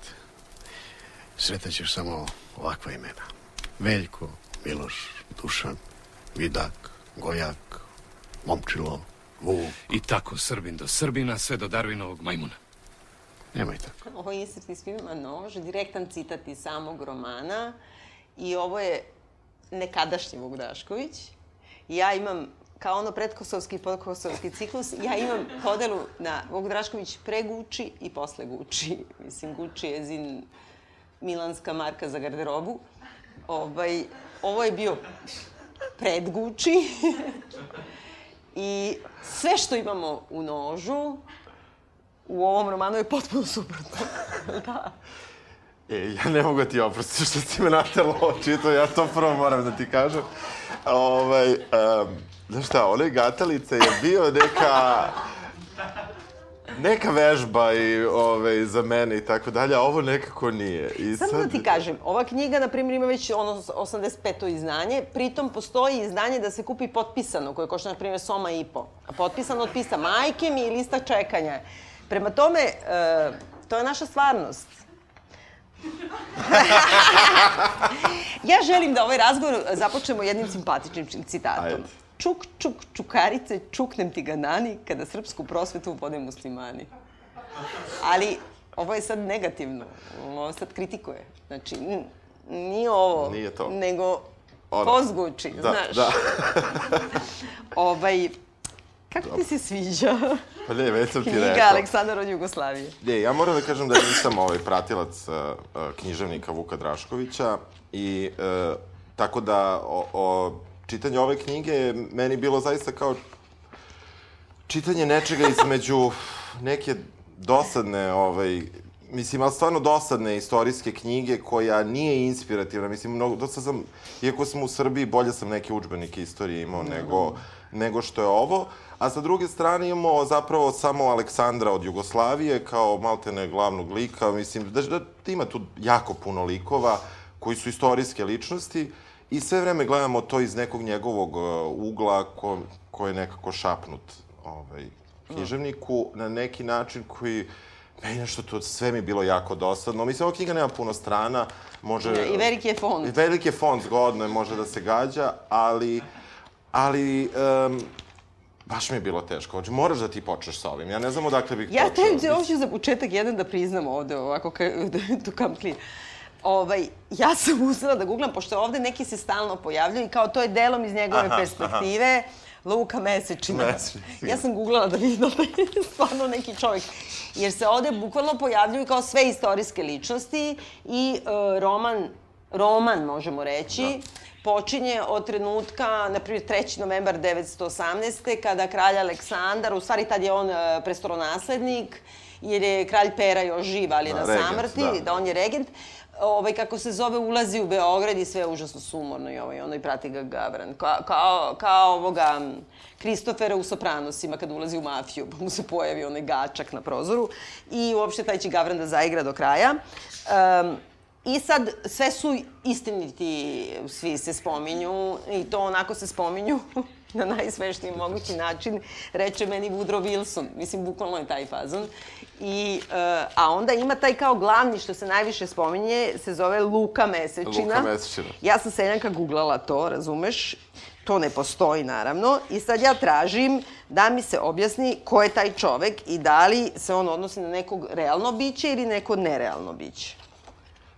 sretaćeš samo ovakva imena. Veljko, Miloš, Dušan, Vidak, Gojak, Momčilo, Vuk. I tako Srbin do Srbina, sve do Darwinovog majmuna. Nemoj tako. Ovo je insert iz filma Nož, direktan citat iz samog romana. I ovo je nekadašnji Vuk Dašković. Ja imam, kao ono predkosovski i podkosovski ciklus, ja imam podelu na Vuk Drašković pre Guči i posle Guči. Mislim, Guči je zin milanska marka za garderobu. Ovaj, ovo je bio pred Guči. I sve što imamo u nožu, u ovom romanu je potpuno suprotno. da. E, ja ne mogu da ti oprostiti što si me naterala očito, ja to prvo moram da ti kažem. Ovaj, um, znaš šta, onaj Gatalica je bio neka neka vežba i ove, za mene i tako dalje, a ovo nekako nije. I Samo sad... da ti kažem, ova knjiga, na primjer, ima već ono 85. izdanje, pritom postoji izdanje da se kupi potpisano, koje košta, na primjer, soma i po. A potpisano od pisa majke mi i lista čekanja. Prema tome, e, to je naša stvarnost. ja želim da ovaj razgovor započnemo jednim simpatičnim citatom. Ajde. Čuk, čuk, čukarice, čuknem ti ga nani, kada srpsku prosvetu vode muslimani. Ali, ovo je sad negativno. Ovo sad kritikuje. Znači, nije ovo, nije to. nego ono. pozguči, da, znaš. Da. ovaj, Kako ti se sviđa Pa ne, već sam ti knjiga rekao. Aleksandar od Jugoslavije? Ne, ja moram da kažem da nisam ovaj pratilac uh, književnika Vuka Draškovića i uh, tako da o, o čitanje ove knjige je meni bilo zaista kao čitanje nečega između neke dosadne, ovaj, mislim, ali stvarno dosadne istorijske knjige koja nije inspirativna. Mislim, mnogo, dosta sam, iako sam u Srbiji, bolje sam neke učbenike istorije imao nego, nego što je ovo. A sa druge strane imamo zapravo samo Aleksandra od Jugoslavije kao maltene glavnog lika. Mislim, da, da ima tu jako puno likova koji su istorijske ličnosti i sve vreme gledamo to iz nekog njegovog uh, ugla ko, ko je nekako šapnut ovaj, književniku na neki način koji meni nešto to sve mi bilo jako dosadno. Mislim, ova knjiga nema puno strana, može... I veliki je fond. I veliki je fond, zgodno je, može da se gađa, ali, ali um, baš mi je bilo teško. Znači, moraš da ti počneš sa ovim. Ja ne znam odakle bih Ja počeo. te hoću za početak jedan da priznam ovde, ovako, to kam clean. Ovaj, ja sam uzela da googlam, pošto ovde neki se stalno pojavljaju i kao to je delom iz njegove Aha, perspektive. Luka Mesečina. Mesečina. Ja sam googlala da vidim da je stvarno neki čovjek. Jer se ovde bukvalno pojavljuju kao sve istorijske ličnosti i e, roman, roman možemo reći, Da. počinje od trenutka, na primjer, 3. novembar 918. kada kralj Aleksandar, u stvari tad je on e, prestolonaslednik, jer je kralj Pera još živ, ali je Da, na regent, samrti, da. da on je regent, ovaj, kako se zove, ulazi u Beograd i sve je užasno sumorno i ovaj, ono i prati ga Gavran. Ka, kao, kao ovoga Kristofera u Sopranosima kad ulazi u mafiju, pa mu se pojavi onaj gačak na prozoru i uopšte taj će Gavran da zaigra do kraja. Um, I sad, sve su istiniti, svi se spominju i to onako se spominju na najsmešniji mogući način, reče meni Woodrow Wilson, mislim, bukvalno je taj fazon. I, uh, a onda ima taj kao glavni što se najviše spominje, se zove Luka Mesečina. Luka Mesečina. Ja sam seljanka googlala to, razumeš? To ne postoji, naravno. I sad ja tražim da mi se objasni ko je taj čovek i da li se on odnosi na nekog realno biće ili neko nerealno biće.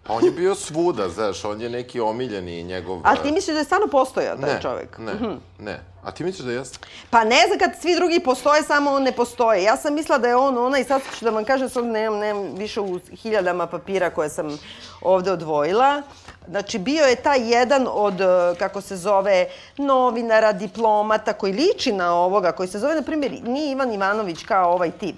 Pa on je bio svuda, znaš, on je neki omiljeni njegov... A ti misliš da je stvarno postojao taj ne, čovek? Ne, ne. A ti misliš da jeste? Pa ne znam kad svi drugi postoje, samo on ne postoje. Ja sam mislila da je on ona i sad ću da vam kažem, sad nemam, nemam više u hiljadama papira koje sam ovde odvojila. Znači, bio je taj jedan od, eh, kako se zove, novinara, diplomata, koji liči na ovoga, koji se zove, na primjer, nije Ivan Ivanović kao ovaj tip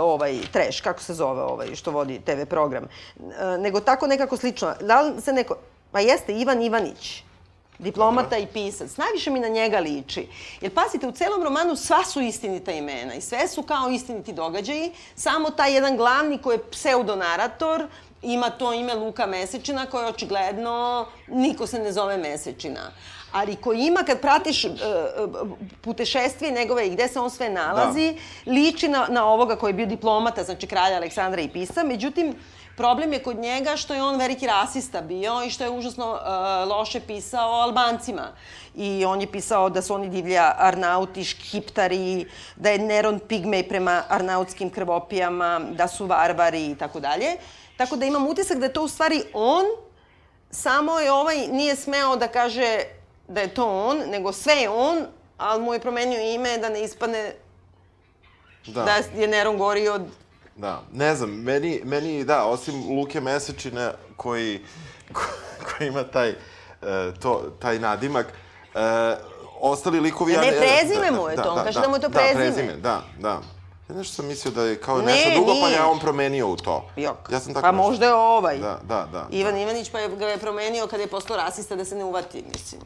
ovaj treš, kako se zove ovaj što vodi TV program, eh, nego tako nekako slično. Da li se neko... Pa jeste, Ivan Ivanić diplomata i pisac. Najviše mi na njega liči. Jer pazite, u celom romanu sva su istinita imena i sve su kao istiniti događaji, samo taj jedan glavni koji je pseudonarator, ima to ime Luka Mesečina, koje očigledno niko se ne zove Mesečina. Ali koji ima, kad pratiš uh, putešestvije njegove i gde se on sve nalazi, liči na, na ovoga koji je bio diplomata, znači kralja Aleksandra i pisa. Međutim, Problem je kod njega što je on veliki rasista bio i što je užasno uh, loše pisao o Albancima. I on je pisao da su oni divlja arnauti, škiptari, da je Neron pigmej prema arnautskim krvopijama, da su varvari i tako dalje. Tako da imam utisak da je to u stvari on, samo je ovaj nije smeo da kaže da je to on, nego sve je on, ali mu je promenio ime da ne ispadne Da. da je Neron gori od Da, ne znam, meni, meni da, osim Luke Mesečine koji, ko, koji ima taj, e, to, taj nadimak, e, ostali likovi... Ne, ja prezime mu je to, on kaže da mu je to Da, prezime. prezime, da, da. Ja nešto sam mislio da je kao Ne, nešto drugo, pa nije. je on promenio u to. Jok. Ja sam tako pa nešto- možda je ovaj. Da, da, da. Ivan Ivanić pa je, ga je promenio kada je postao rasista da se ne uvati, mislim.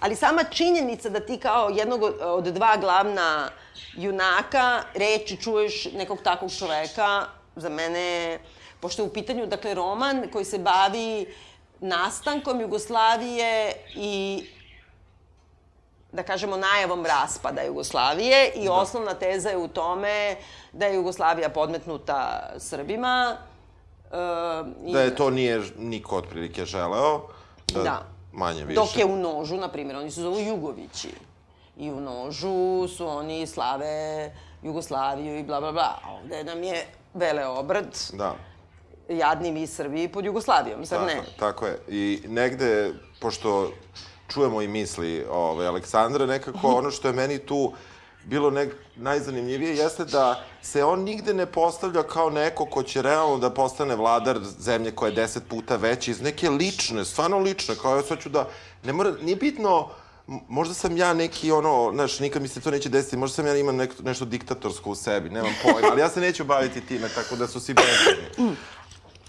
Ali sama činjenica da ti kao jednog od, dva glavna junaka reči čuješ nekog takvog čoveka, za mene, pošto je u pitanju, dakle, roman koji se bavi nastankom Jugoslavije i da kažemo, najavom raspada Jugoslavije i osnovna teza je u tome da je Jugoslavija podmetnuta Srbima. E, i Da je to nije niko otprilike želeo. Da, Da. Manje više. Dok je u nožu, na primjer, oni se zovu Jugovići. I u nožu su oni slave Jugoslaviju i bla, bla, bla. A ovde nam je vele obrt, Da. jadni mi Srbi pod Jugoslavijom, zar ne? Tako, tako je. I negde, pošto čujemo i misli ove, Aleksandra, nekako ono što je meni tu bilo nek, najzanimljivije jeste da se on nigde ne postavlja kao neko ko će realno da postane vladar zemlje koja je deset puta veća iz neke lične, stvarno lične, kao ja sad ću da, ne mora, nije bitno, možda sam ja neki ono, znaš, nikad mi se to neće desiti, možda sam ja imam nek, nešto diktatorsko u sebi, nemam pojma, ali ja se neću baviti time, tako da su svi bezbedni.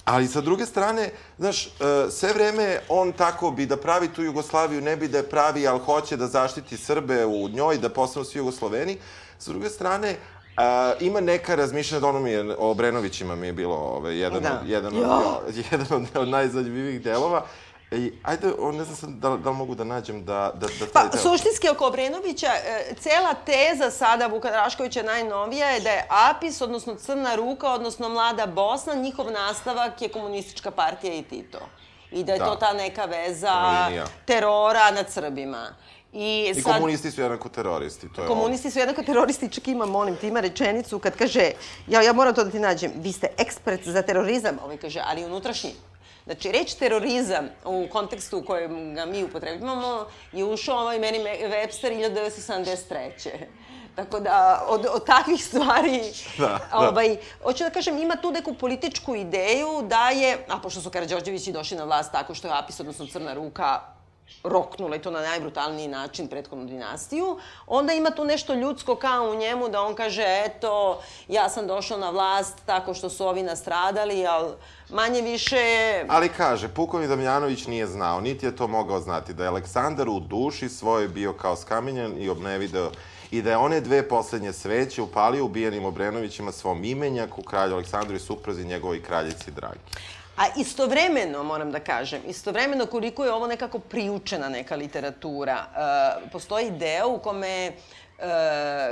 Ali sa druge strane, znaš, e, sve vreme on tako bi da pravi tu Jugoslaviju, ne bi da je pravi, ali hoće da zaštiti Srbe u njoj, da postanu svi Jugosloveni. Sa druge strane, a, ima neka razmišljanja, ono mi je, o Obrenovićima mi je bilo ovaj, jedan, Da. od, jedan, od, jedan od, od najzanimljivijih delova. I, ajde, ne znam sad da, da li mogu da nađem da, da, da taj Pa, deo... suštinski oko Obrenovića, e, cela teza sada Vuka Draškovića najnovija je da je APIS, odnosno Crna ruka, odnosno Mlada Bosna, njihov nastavak je komunistička partija i Tito. I da je Da. to ta neka veza Linija. terora nad Srbima. I, I sad, komunisti su jednako teroristi, to je Komunisti su jednako teroristi, čak ima, molim ti, ima rečenicu kad kaže, ja, ja moram to da ti nađem, vi ste ekspert za terorizam, ovaj kaže, ali unutrašnji. Znači, reč terorizam u kontekstu u kojem ga mi upotrebljamo je ušao ovaj meni Webster 1973. Tako da, od, od takvih stvari, Da, da. ovaj, hoću da kažem, ima tu neku političku ideju da je, a pošto su Karadžorđevići došli na vlast tako što je APIS, odnosno Crna ruka, roknula i to na najbrutalniji način prethodnu dinastiju, onda ima tu nešto ljudsko kao u njemu da on kaže, eto, ja sam došao na vlast tako što su ovi nastradali, ali manje više... Ali kaže, pukovnik Damjanović nije znao, niti je to mogao znati, da je Aleksandar u duši svojoj bio kao skamenjan i obnevideo i da je one dve poslednje sveće upalio ubijenim Obrenovićima svom imenjaku, kralju Aleksandru i suprazi njegovoj kraljici Dragi. A istovremeno, moram da kažem, istovremeno koliko je ovo nekako priučena neka literatura, e, postoji deo u kome e,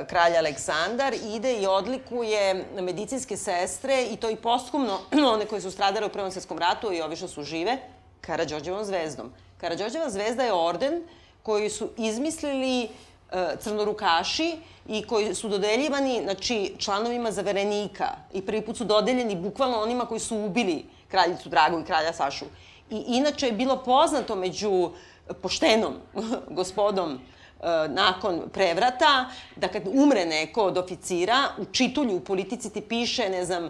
kralj Aleksandar ide i odlikuje medicinske sestre i to i posthumno one koje su stradale u Prvom svjetskom ratu i ovi što su žive, Karadžorđevom zvezdom. Karadžorđeva zvezda je orden koji su izmislili e, crnorukaši i koji su dodeljivani znači, članovima zaverenika i prvi put su dodeljeni bukvalno onima koji su ubili kraljicu Dragu i kralja Sašu. I inače je bilo poznato među poštenom gospodom e, nakon prevrata, da kad umre neko od oficira, u čitulju u politici ti piše, ne znam,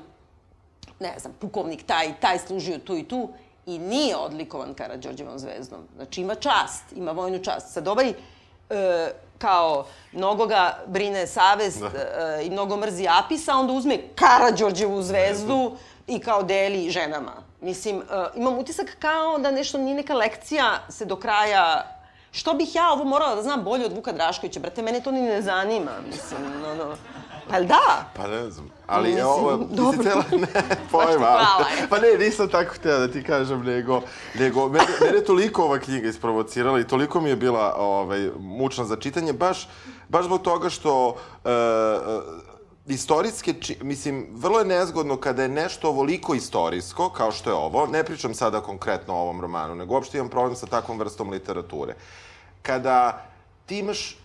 ne znam, pukovnik taj, taj služio tu i tu i nije odlikovan Karadžorđevom zvezdom. Znači ima čast, ima vojnu čast. Sad ovaj, e, kao, mnogo ga brine savest e, i mnogo mrzi Apisa, onda uzme Karadžorđevu zvezdu i kao deli ženama. Mislim, e, imam utisak kao da nešto nije neka lekcija se do kraja Što bih ja ovo morala da znam bolje od Vuka Draškovića? Brate, mene to ni ne zanima. Mislim, no, no. Pa da? Pa ne znam. Ali Mislim, ovo, dobro. mislim, cela, ne, pojma. hvala. Pa ne, nisam tako htela da ti kažem, nego, nego mene, mene je toliko ova knjiga isprovocirala i toliko mi je bila ovaj, mučna za čitanje, baš, baš zbog toga što e, istorijske, či, mislim, vrlo je nezgodno kada je nešto ovoliko istorijsko, kao što je ovo, ne pričam sada konkretno o ovom romanu, nego uopšte imam problem sa takvom vrstom literature. Kada ti imaš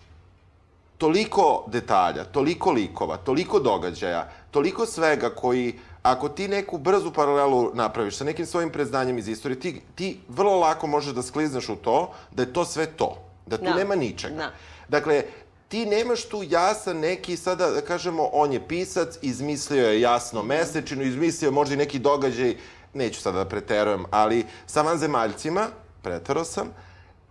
toliko detalja, toliko likova, toliko događaja, toliko svega koji, ako ti neku brzu paralelu napraviš sa nekim svojim preznanjem iz istorije, ti, ti vrlo lako možeš da sklizneš u to da je to sve to, da tu Da. nema ničega. Da. Dakle, ti nemaš tu jasan neki, sada da kažemo, on je pisac, izmislio je jasno mesečinu, izmislio je možda i neki događaj, neću sada da preterujem, ali sa vanzemaljcima, pretero sam,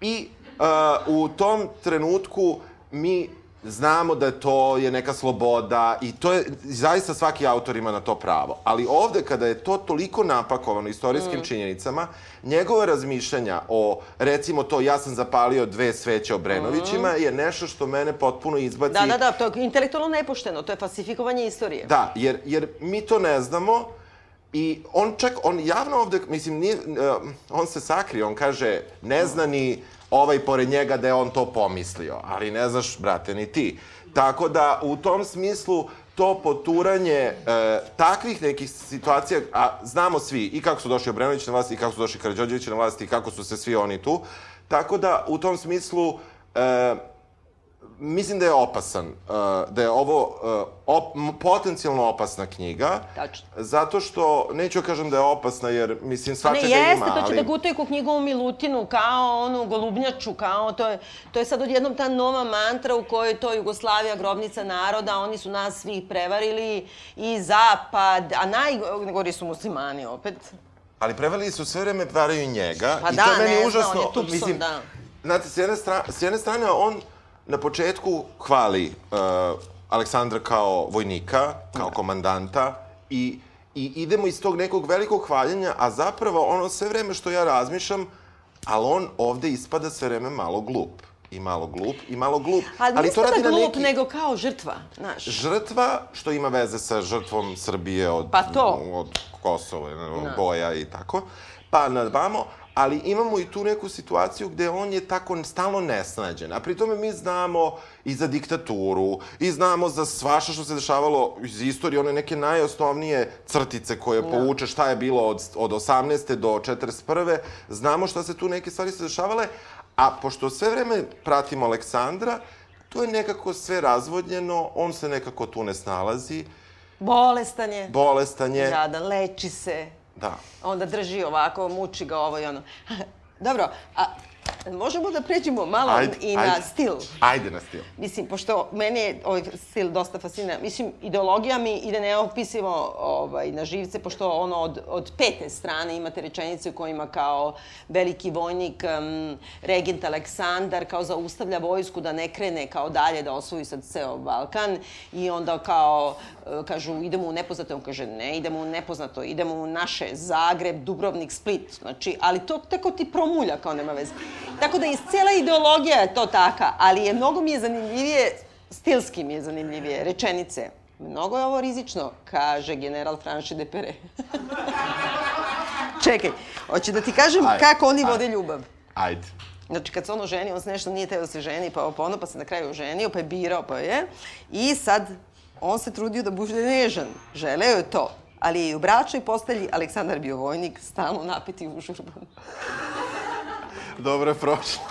i uh, u tom trenutku mi znamo da to je neka sloboda i to je, zaista svaki autor ima na to pravo. Ali ovde kada je to toliko napakovano istorijskim Mm. činjenicama, njegove razmišljanja o, recimo to, ja sam zapalio dve sveće Obrenovićima, je nešto što mene potpuno izbaci. Mm. Da, da, da, to je intelektualno nepošteno, to je falsifikovanje istorije. Da, jer, jer mi to ne znamo i on čak, on javno ovde, mislim, nije, uh, on se sakrio, on kaže, ne zna ni ovaj pored njega da je on to pomislio, ali ne znaš, brate, ni ti. Tako da, u tom smislu, to poturanje e, takvih nekih situacija, a znamo svi i kako su došli Obrenović na vlast, i kako su došli Karadžođević na vlast, i kako su se svi oni tu, tako da, u tom smislu, e, mislim da je opasan, uh, da je ovo uh, op, potencijalno opasna knjiga. Tačno. Zato što, neću da kažem da je opasna, jer, mislim, svačega ne, jeste, ima, to će ali... da gutuje ko knjigu o Milutinu, kao onu golubnjaču, kao to je, to je sad odjednom ta nova mantra u kojoj to Jugoslavija, grobnica naroda, oni su nas svih prevarili i zapad, a najgori su muslimani opet. Ali prevalili su sve vreme varaju njega. Pa i da, to meni ne užasno. on je Tupson, da. Znate, s jedne, stra, s jedne strane, on na početku hvali uh, Aleksandra kao vojnika, kao komandanta i, i idemo iz tog nekog velikog hvaljenja, a zapravo ono sve vreme što ja razmišljam, ali on ovde ispada sve vreme malo glup. I malo glup, i malo glup. Ali, ali to da radi na glup, neki... nego kao žrtva, znaš. žrtva, što ima veze sa žrtvom Srbije od, Pa to. od Kosova, no. boja i tako, pa nadvamo, ali imamo i tu neku situaciju gde on je tako stalno nesnađen. A pri tome mi znamo i za diktaturu, i znamo za svašta što se dešavalo iz istorije, one neke najosnovnije crtice koje povuče šta je bilo od, od 18. do 41. Znamo šta se tu neke stvari se dešavale, a pošto sve vreme pratimo Aleksandra, to je nekako sve razvodnjeno, on se nekako tu ne snalazi, Bolestan je, bolestan je. jadan, leči se, Da. onda drži ovako, muči ga ovo i ono. Dobro, a možemo da pređemo malo Ajde, i na ajde. stil. Ajde na stil. Mislim, pošto mene je ovaj stil dosta fascina. Mislim, ideologija mi ide neopisivo ovaj, na živce, pošto ono od, od pete strane imate rečenice u kojima kao veliki vojnik, um, regent Aleksandar, kao zaustavlja vojsku da ne krene kao dalje da osvoji sad ceo Balkan i onda kao e, kažu idemo u nepoznato, on kaže ne, idemo u nepoznato, idemo u naše Zagreb, Dubrovnik, Split, znači, ali to tako ti promulja kao nema veze. Tako da iz cela ideologija je to taka, ali je mnogo mi je zanimljivije, stilski mi je zanimljivije, rečenice. Mnogo je ovo rizično, kaže general Franche de Pere. Čekaj, hoće da ti kažem Ajde, kako oni ajde. vode ljubav. Ajde. Znači, kad se ono ženi, on se nešto nije teo da se ženi, pa ovo, pa ono, pa se na kraju oženio, pa je birao, pa je. I sad, on se trudio da bude nežan. Želeo je to. Ali je i u bračnoj postelji Aleksandar bio vojnik, stalno napeti užurban. Dobro je prošlo.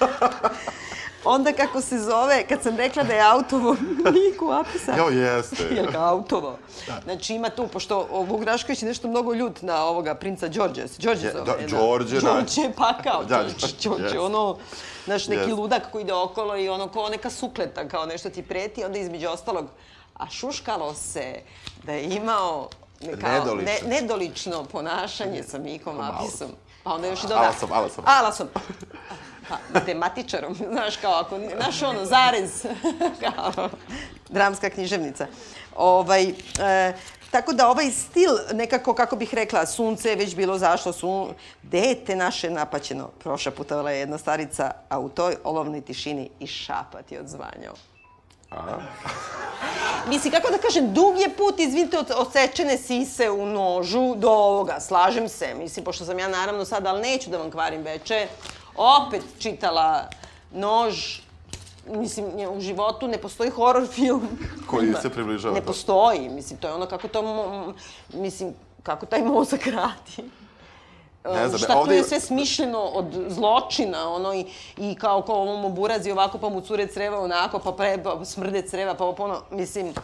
Onda kako se zove, kad sam rekla da je autovo Miku Apisa. Jo, jeste. Jel ga autovo? Znači ima tu, pošto Vuk Drašković je nešto mnogo ljut na ovoga princa Đorđe. Đorđe Je, zove. da, da. Đorđe, da. Đorđe je pakao. Da, Đorđe, Đorđe, jeste. ono, znaš, neki ludak koji ide okolo i ono kao neka sukleta, kao nešto ti preti, onda između ostalog, a šuškalo se da je imao kao, Nedolično. Ne, nedolično ponašanje sa Mikom. Apisom. Pa onda još i doda... Alasom, alasom. Alasom. Pa, matematičarom, znaš, kao ako, znaš ono, zarez, kao dramska književnica. Ovaj, e, tako da ovaj stil, nekako, kako bih rekla, sunce je već bilo zašlo, sun... dete naše napaćeno, prošaputovala je jedna starica, a u toj olovnoj tišini i šapat je odzvanjao. Mislim, kako da kažem, dug je put, izvinite, od osečene sise u nožu do ovoga, slažem se. Mislim, pošto sam ja naravno sad, ali neću da vam kvarim veče, opet čitala nož, mislim, u životu ne postoji horor film. Koji se približava Ne tome. postoji, mislim, to je ono kako to, mislim, kako taj mozak radi. Ne znam, šta tu ovde- je sve smišljeno od zločina, ono, i, i kao ko ovom oburazi ovako, pa mu cure creva onako, pa, pre, pa smrde creva, pa ono, mislim,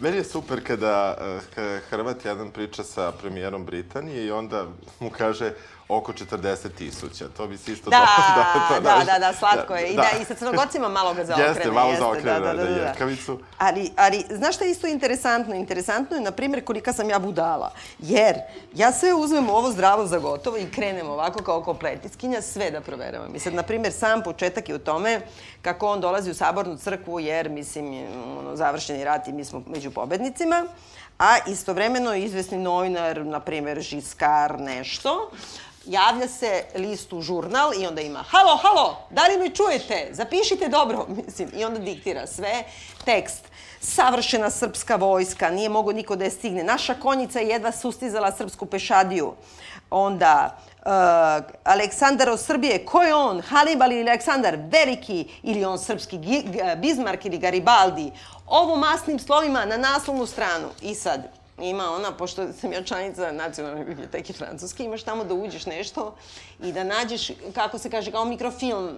Meni je super kada, eh, kada Hrvat jedan priča sa premijerom Britanije i onda mu kaže oko 40 tisuća. To bi se isto... Da, to- da, da, da, slatko je. I da, i sa crnogocima malo ga zaokrene. Jeste, malo zaokrene, da, jerkavicu. Ali, ali, znaš šta je isto interesantno? Interesantno je, na primjer, kolika sam ja budala. Jer ja sve uzmem ovo zdravo za gotovo i krenem ovako kao kompletiskinja sve da proveravam. I sad, na primjer, sam početak je u tome kako on dolazi u sabornu crkvu, jer, mislim, ono, završeni rat i mi smo među pobednicima. A istovremeno izvesni novinar, na primjer, Žiskar, nešto, javlja se listu žurnal i onda ima halo, halo, da li me čujete? Zapišite dobro, mislim, i onda diktira sve, tekst. Savršena srpska vojska, nije mogo niko da je stigne. Naša konjica je jedva sustizala srpsku pešadiju. Onda, uh, Aleksandar od Srbije, ko je on? Hannibal ili Aleksandar? Veliki ili on srpski Bismarck ili Garibaldi? Ovo masnim slovima na naslovnu stranu. I sad, ima ona, pošto sam ja članica nacionalne biblioteke francuske, imaš tamo da uđeš nešto i da nađeš, kako se kaže, kao mikrofilm.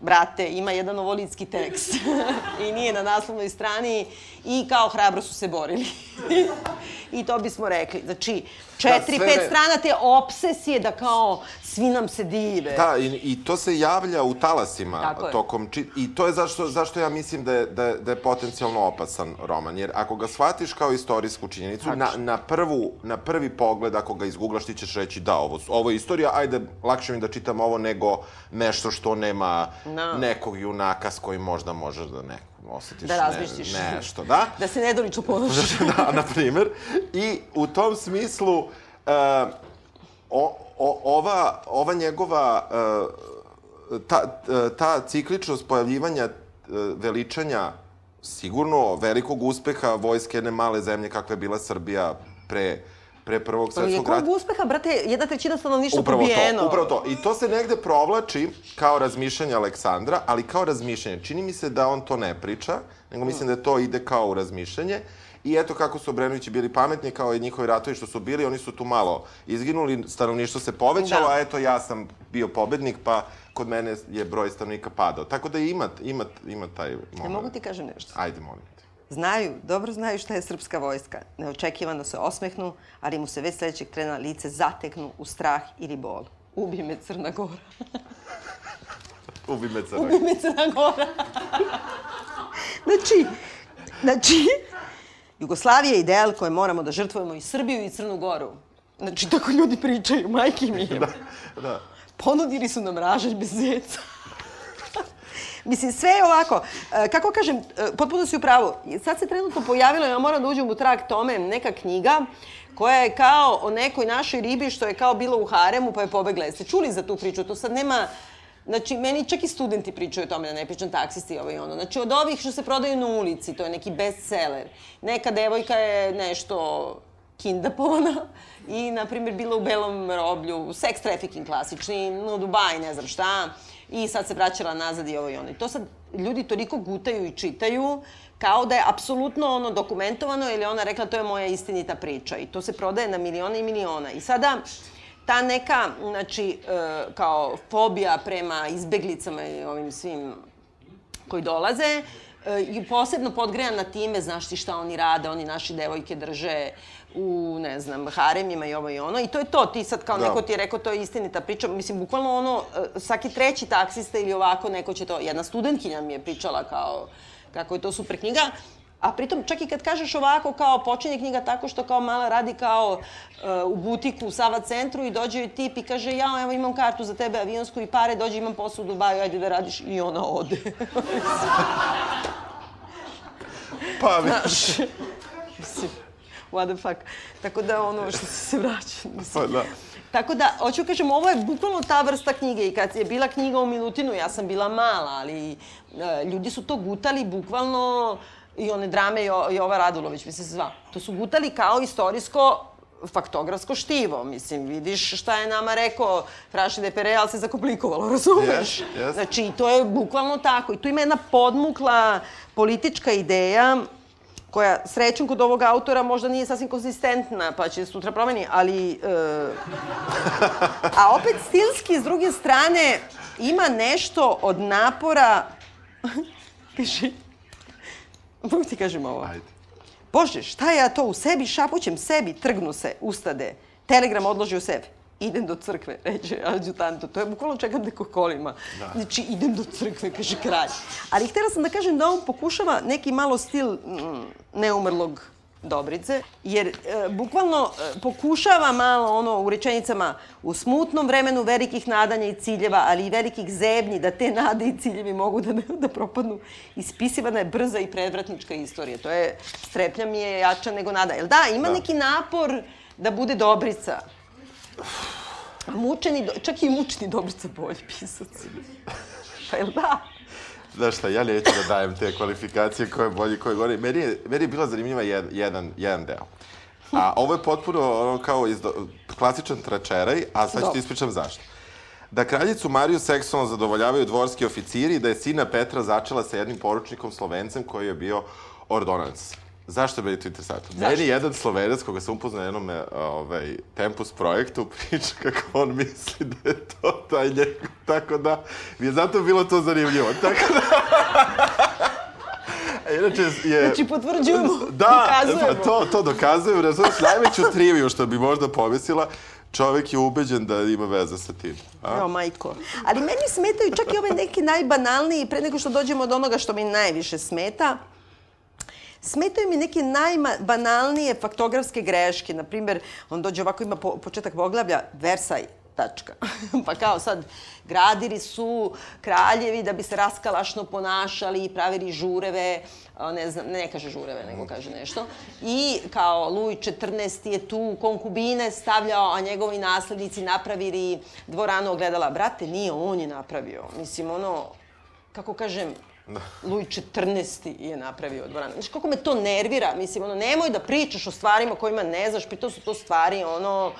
brate, ima jedan ovolitski tekst i nije na naslovnoj strani i kao hrabro su se borili. I to bismo rekli. Znači, četiri, sve pet strana te obsesije da kao svi nam se dive. Da, i, i to se javlja u talasima Tako tokom či... I to je zašto, zašto ja mislim da je, da, je, da je potencijalno opasan roman. Jer ako ga shvatiš kao istorijsku činjenicu, na, na, prvu, na prvi pogled, ako ga izgooglaš, ti ćeš reći da, ovo, ovo je istorija, ajde, lakše mi da čitam ovo nego nešto što nema Da. nekog junaka s kojim možda možeš da ne, osjetiš Da razmišljiš. ne, nešto, da? Da se nedolično ponašaš. da, na primer. I u tom smislu, uh, o, o, ova, ova njegova, uh, ta, ta cikličnost pojavljivanja uh, veličanja sigurno velikog uspeha vojske jedne male zemlje kakva je bila Srbija pre, pre Prvog je svetskog rata. kog uspeha, brate, jedna trećina stanovništva Upravo pobijeno. to, upravo to. I to se negde provlači kao razmišljanje Aleksandra, ali kao razmišljanje. Čini mi se da on to ne priča, nego mislim da to ide kao u razmišljanje. I eto kako su Obrenovići bili pametni, kao i njihovi ratovi što su bili, oni su tu malo izginuli, stanovništvo se povećalo, Da. a eto ja sam bio pobednik, pa kod mene je broj stanovnika padao. Tako da ima, ima, ima taj moment. Ne mogu ti kažem nešto. Ajde, molim te. Znaju, dobro znaju šta je srpska vojska. Neočekivano se osmehnu, ali mu se već sledećeg trena lice zateknu u strah ili bol. Ubi me Crna Gora. Ubi me crnak. Ubi me Crna Gora. znači, znači, Jugoslavija je ideal koje moramo da žrtvujemo i Srbiju i Crnu Goru. Znači, tako ljudi pričaju, majke mi je. Da. Ponudili su nam ražanj bez zeca. Mislim, sve je ovako, e, kako kažem, e, potpuno si u pravu. Sad se trenutno pojavila, ja moram da uđem u trag tome, neka knjiga koja je kao o nekoj našoj ribi što je kao bila u haremu pa je pobegla. Jeste čuli za tu priču? To sad nema... Znači, meni čak i studenti pričaju o tome, da ne pričam taksisti ovo i ono. Znači, od ovih što se prodaju na ulici, to je neki bestseller. Neka devojka je nešto kindapovana i, na primjer, bila u belom roblju, sex trafficking klasični, u Dubaji, ne znam šta, i sad se vraćala nazad i ovo i ono. I to sad ljudi toliko gutaju i čitaju kao da je apsolutno ono dokumentovano ili ona rekla to je moja istinita priča i to se prodaje na milione i miliona. I sada ta neka, znači, e, kao fobija prema izbeglicama i ovim svim koji dolaze, e, i posebno podgrejana time, znaš ti šta oni rade, oni naši devojke drže u, ne znam, haremima i ovo i ono. I to je to, ti sad kao Da. neko ti je rekao, to je istinita priča. Mislim, bukvalno ono, e, svaki treći taksista ili ovako, neko će to, jedna studentkinja mi je pričala kao, kako je to super knjiga. A pritom, čak i kad kažeš ovako, kao počinje knjiga tako što kao mala radi kao e, u butiku u Sava centru i dođe joj tip i kaže, ja, evo imam kartu za tebe avionsku i pare, dođe imam posao u Dubaju, ajde da radiš. I ona ode. Pa, vi- Znaš, mislim, what the fuck. Tako da ono što se se vraća. Mislim. pa da. Tako da, hoću kažem, ovo je bukvalno ta vrsta knjige i kad je bila knjiga o Milutinu, ja sam bila mala, ali e, ljudi su to gutali bukvalno i one drame Jo, Jova Radulović, mislim se zva. To su gutali kao istorijsko faktografsko štivo. Mislim, vidiš šta je nama rekao Fraši de Pere, ali se zakomplikovalo, razumeš? Yes, yes. Znači, to je bukvalno tako. I tu ima jedna podmukla politička ideja koja srećom kod ovog autora možda nije sasvim konzistentna, pa će sutra promeni, ali... E, a opet stilski, s druge strane, ima nešto od napora... Piši. Mogu ti kažem ovo? Ajde. Bože, šta ja to u sebi šapućem sebi, trgnu se, ustade. Telegram odloži u sebi. Idem do crkve, reče adjutantu. To je bukvalno čekam neko kolima. Da. Znači, idem do crkve, kaže kralj. Ali htjela sam da kažem da on pokušava neki malo stil mm, neumrlog Dobrice, jer e, bukvalno e, pokušava malo ono u rečenicama u smutnom vremenu velikih nadanja i ciljeva, ali i velikih zebnji da te nade i ciljevi mogu da, da propadnu. Ispisivana je brza i predvratnička istorija. To je, strepnja mi je jača nego nada. Jel da, ima Da. neki napor da bude Dobrica. A mučeni, čak i mučeni Dobrica bolji pisac. Pa jel da? Znaš šta, ja neću da dajem te kvalifikacije koje je bolji, koje je gori. Meni je, meni je bila zanimljiva jed, jedan, jedan deo. A ovo je potpuno ono kao izdo, klasičan tračeraj, a sad ću ti ispričam zašto. Da kraljicu Mariju seksualno zadovoljavaju dvorski oficiri i da je sina Petra začela sa jednim poručnikom Slovencem koji je bio ordonac. Zašto je meni to interesantno? Meni jedan Slovenac koga sam upoznao na jednom e, ovaj, Tempus projektu priča kako on misli da je to taj njegov Tako da, mi je zato bilo to zanimljivo. Tako da... A Inače je... Znači, potvrđujemo, Da, dokazujemo. pa to, to dokazujem. Razumiješ, najveću triviju što bi možda pomislila, čovek je ubeđen da ima veze sa tim. A? Evo, majko. Ali meni smetaju čak i ove neki najbanalniji, pre nego što dođemo od onoga što mi najviše smeta, Smetaju mi neke najbanalnije faktografske greške. Naprimer, on dođe ovako, ima po, početak poglavlja, Versaj, tačka. pa kao sad, gradili su kraljevi da bi se raskalašno ponašali i pravili žureve, ne znam, ne kaže žureve, nego kaže nešto. I kao Luj XIV je tu konkubine stavljao, a njegovi naslednici napravili dvoranu ogledala. Brate, nije on je napravio. Mislim, ono, kako kažem. Luj XIV je napravio dvoranu. Znaš, kako me to nervira. Mislim, ono, nemoj da pričaš o stvarima kojima ne znaš, pritom su to stvari, ono,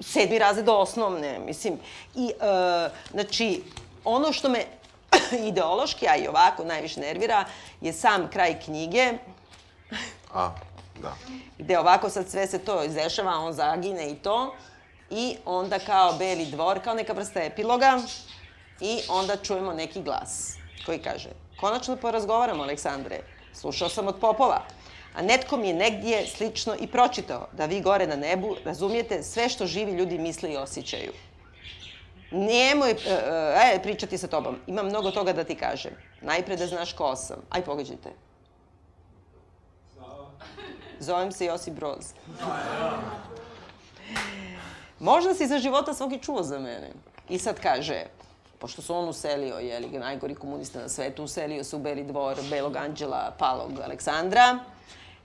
sedmi razred osnovne, mislim. I, e, znači, ono što me ideološki, a i ovako najviše nervira, je sam kraj knjige, A, da. gde ovako sad sve se to izdešava, on zagine i to, i onda kao beli dvor, kao neka vrsta epiloga, i onda čujemo neki glas koji kaže, konačno porazgovaramo, Aleksandre, slušao sam od popova, a netko mi je negdje slično i pročitao, da vi gore na nebu razumijete sve što živi ljudi misle i osjećaju. Nemoj, e, e, e, pričati sa tobom. Imam mnogo toga da ti kažem. Najpre da znaš ko sam. Aj, pogađajte. Zovem se Josip Broz. Možda si za života svog i čuo za mene. I sad kaže, pošto se on uselio, je li, najgori komunista na svetu, uselio se u Beli dvor Belog anđela Palog Aleksandra,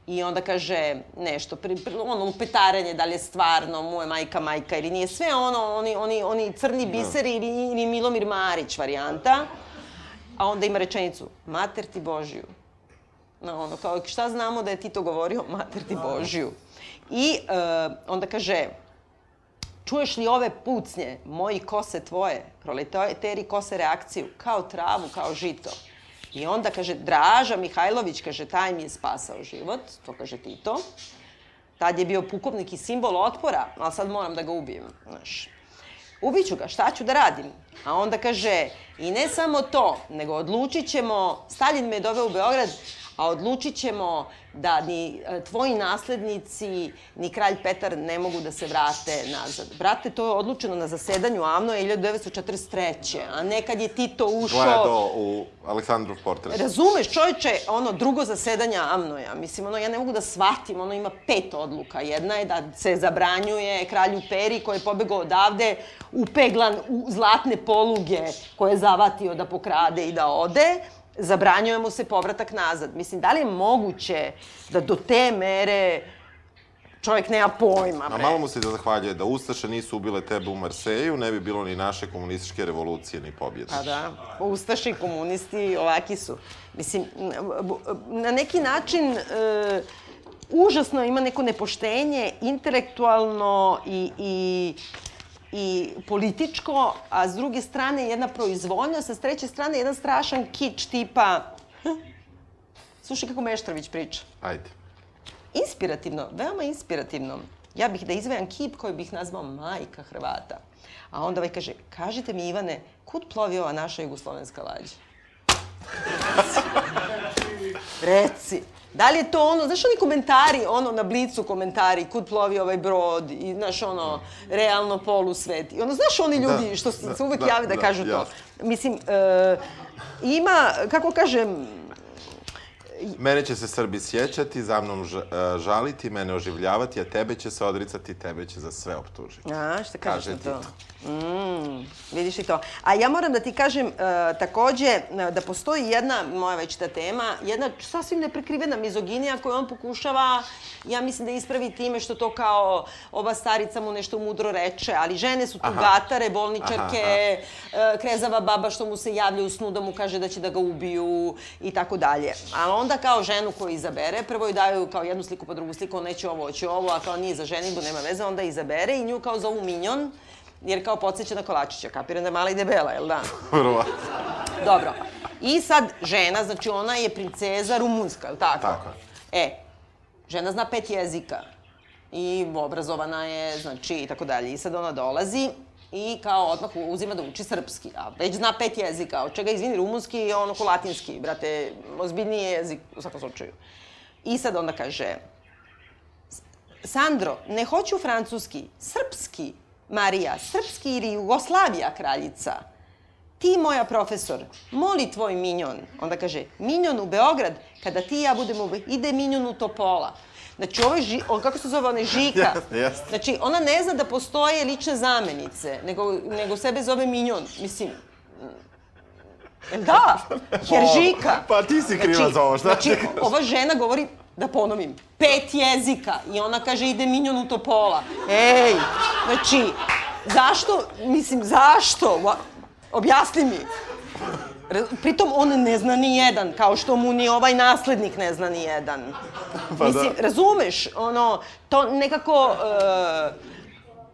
I onda kaže nešto, pri, pri, ono upetaranje, da li je stvarno, mu je majka majka ili nije, sve ono, oni, oni, oni crni biseri ili, ili Milomir Marić varijanta. A onda ima rečenicu, mater ti Božiju. No, ono, kao, šta znamo da je Tito govorio? Mater ti Božiju. I uh, onda kaže, čuješ li ove pucnje, moji kose tvoje, proleteri kose reakciju, kao travu, kao žito. I onda kaže, Draža Mihajlović, kaže, taj mi je spasao život, to kaže Tito. Tad je bio pukovnik i simbol otpora, ali sad moram da ga ubijem, znaš. Ubiću ga, šta ću da radim? A onda kaže, i ne samo to, nego odlučit ćemo, Stalin me doveo u Beograd, a odlučit ćemo da ni e, tvoji naslednici, ni kralj Petar ne mogu da se vrate nazad. Brate, to je odlučeno na zasedanju AMNO 1943. A ne kad je Tito ušao... Gledao u Aleksandrov portret. Razumeš, čovječe, ono, drugo zasedanja AMNO-ja, mislim, ono, ja ne mogu da shvatim, ono ima pet odluka. Jedna je da se zabranjuje kralju Peri, koji je pobegao odavde, upeglan u zlatne poluge, koje je zavatio da pokrade i da ode, zabranjuje mu se povratak nazad. Mislim, da li je moguće da do te mere čovjek nema pojma, A bre? malo mu se da zahvaljuje da Ustaše nisu ubile tebe u Marseju, ne bi bilo ni naše komunističke revolucije, ni pobjede. Pa da, Ustaši i komunisti ovaki su. Mislim, na neki način e, užasno ima neko nepoštenje, intelektualno i, i, i političko, a s druge strane jedna proizvoljnost, a s treće strane jedan strašan kič tipa... Slušaj kako Meštrović priča. Ajde. Inspirativno, veoma inspirativno. Ja bih da izvajam kip koji bih nazvao majka Hrvata. A onda ovaj kaže, kažite mi Ivane, kud plovi ova naša jugoslovenska lađa? Reci. Da li je to ono, znaš oni komentari, ono na blicu komentari, kud plovi ovaj brod i, znaš, ono, realno polusvet. I ono, znaš oni ljudi Da, što se, da, uvek da, jave da, da, kažu to. jasno. Mislim, e, ima, kako kažem, Mene će se Srbi sjećati, za mnom e, žaliti, mene oživljavati, a tebe će se odricati, tebe će za sve optužiti. A, šta kažeš Kaže to? Tito. Mm, vidiš i to. A ja moram da ti kažem uh, takođe uh, da postoji jedna, moja već ta tema, jedna sasvim neprekrivena mizoginija koju on pokušava, ja mislim da ispravi time što to kao ova starica mu nešto mudro reče, ali žene su tu Aha. gatare, bolničarke, uh, krezava baba što mu se javlja u snu da mu kaže da će da ga ubiju i tako dalje. Ali onda kao ženu koju izabere, prvo joj daju kao jednu sliku pa drugu sliku, on neće ovo, hoće ovo, a kao nije za ženitbu, nema veze, onda izabere i nju kao zovu Minjon, jer kao podsjeća na Kolačića, kapiram da je mala i debela, jel da? Verovatno. Dobro. I sad žena, znači ona je princeza rumunska, jel tako? Tako. E, žena zna pet jezika i obrazovana je, znači, i tako dalje. I sad ona dolazi i kao odmah uzima da uči srpski, a već zna pet jezika, od čega, izvini, rumunski i ono ko latinski, brate, ozbiljniji je jezik u svakom slučaju. I sad onda kaže, Sandro, ne hoću francuski, srpski, Marija, srpski ili Jugoslavija kraljica. Ti, moja profesor, moli tvoj minjon. Onda kaže, minjon u Beograd, kada ti i ja budemo, ide minjon u Topola. Znači, ovo je, ži, o, kako se zove, ona je Žika. Jeste, jeste. Znači, ona ne zna da postoje lične zamenice, nego, nego sebe zove minjon. Mislim, Jel da? Jer Žika. Pa ti si kriva za ovo, šta Znači, ova žena govori, da ponovim, pet jezika i ona kaže ide minjon u topola. Ej, znači, zašto, mislim, zašto? Objasni mi. Pritom on ne zna ni jedan, kao što mu ni ovaj naslednik ne zna ni jedan. Pa Mislim, da. razumeš, ono, to nekako... e,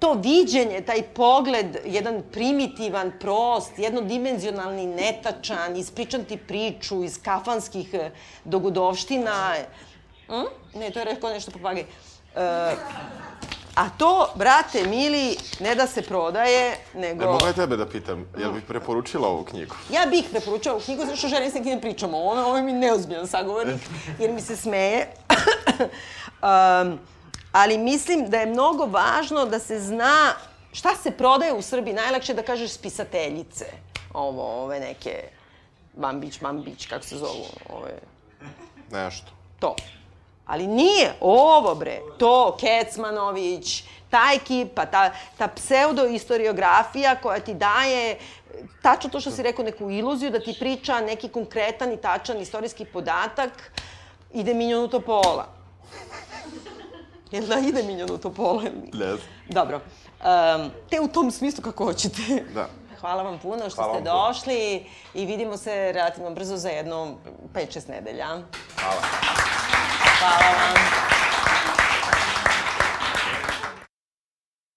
to viđenje, taj pogled, jedan primitivan, prost, jednodimenzionalni, netačan, ispričan ti priču iz kafanskih e, dogodovština. Hm? Ne, to je rekao nešto papagaj. E, a to, brate, mili, ne da se prodaje, nego... E, mogu ja tebe da pitam, jel bih preporučila ovu knjigu? Ja bih preporučila ovu knjigu zato što želim s nekim da pričamo. Ovo, ovo je mi neozbiljan sagovornik, jer mi se smeje. um, ali mislim da je mnogo važno da se zna šta se prodaje u Srbiji. Najlakše je da kažeš spisateljice. Ovo, ove neke Bambić, Mambić, kako se zovu. Ove, Nešto. to. Ali nije ovo, bre, to, Kecmanović, ta ekipa, ta, ta pseudo-istoriografija koja ti daje tačno to što si rekao, neku iluziju, da ti priča neki konkretan i tačan istorijski podatak, ide minjon u topola. Jel da ide minjon u topola? Ne znam. Dobro. Um, te u tom smislu kako hoćete. Da. Hvala vam puno što Hvala ste vam puno. došli i vidimo se relativno brzo za jedno 5-6 nedelja. Hvala. follow them.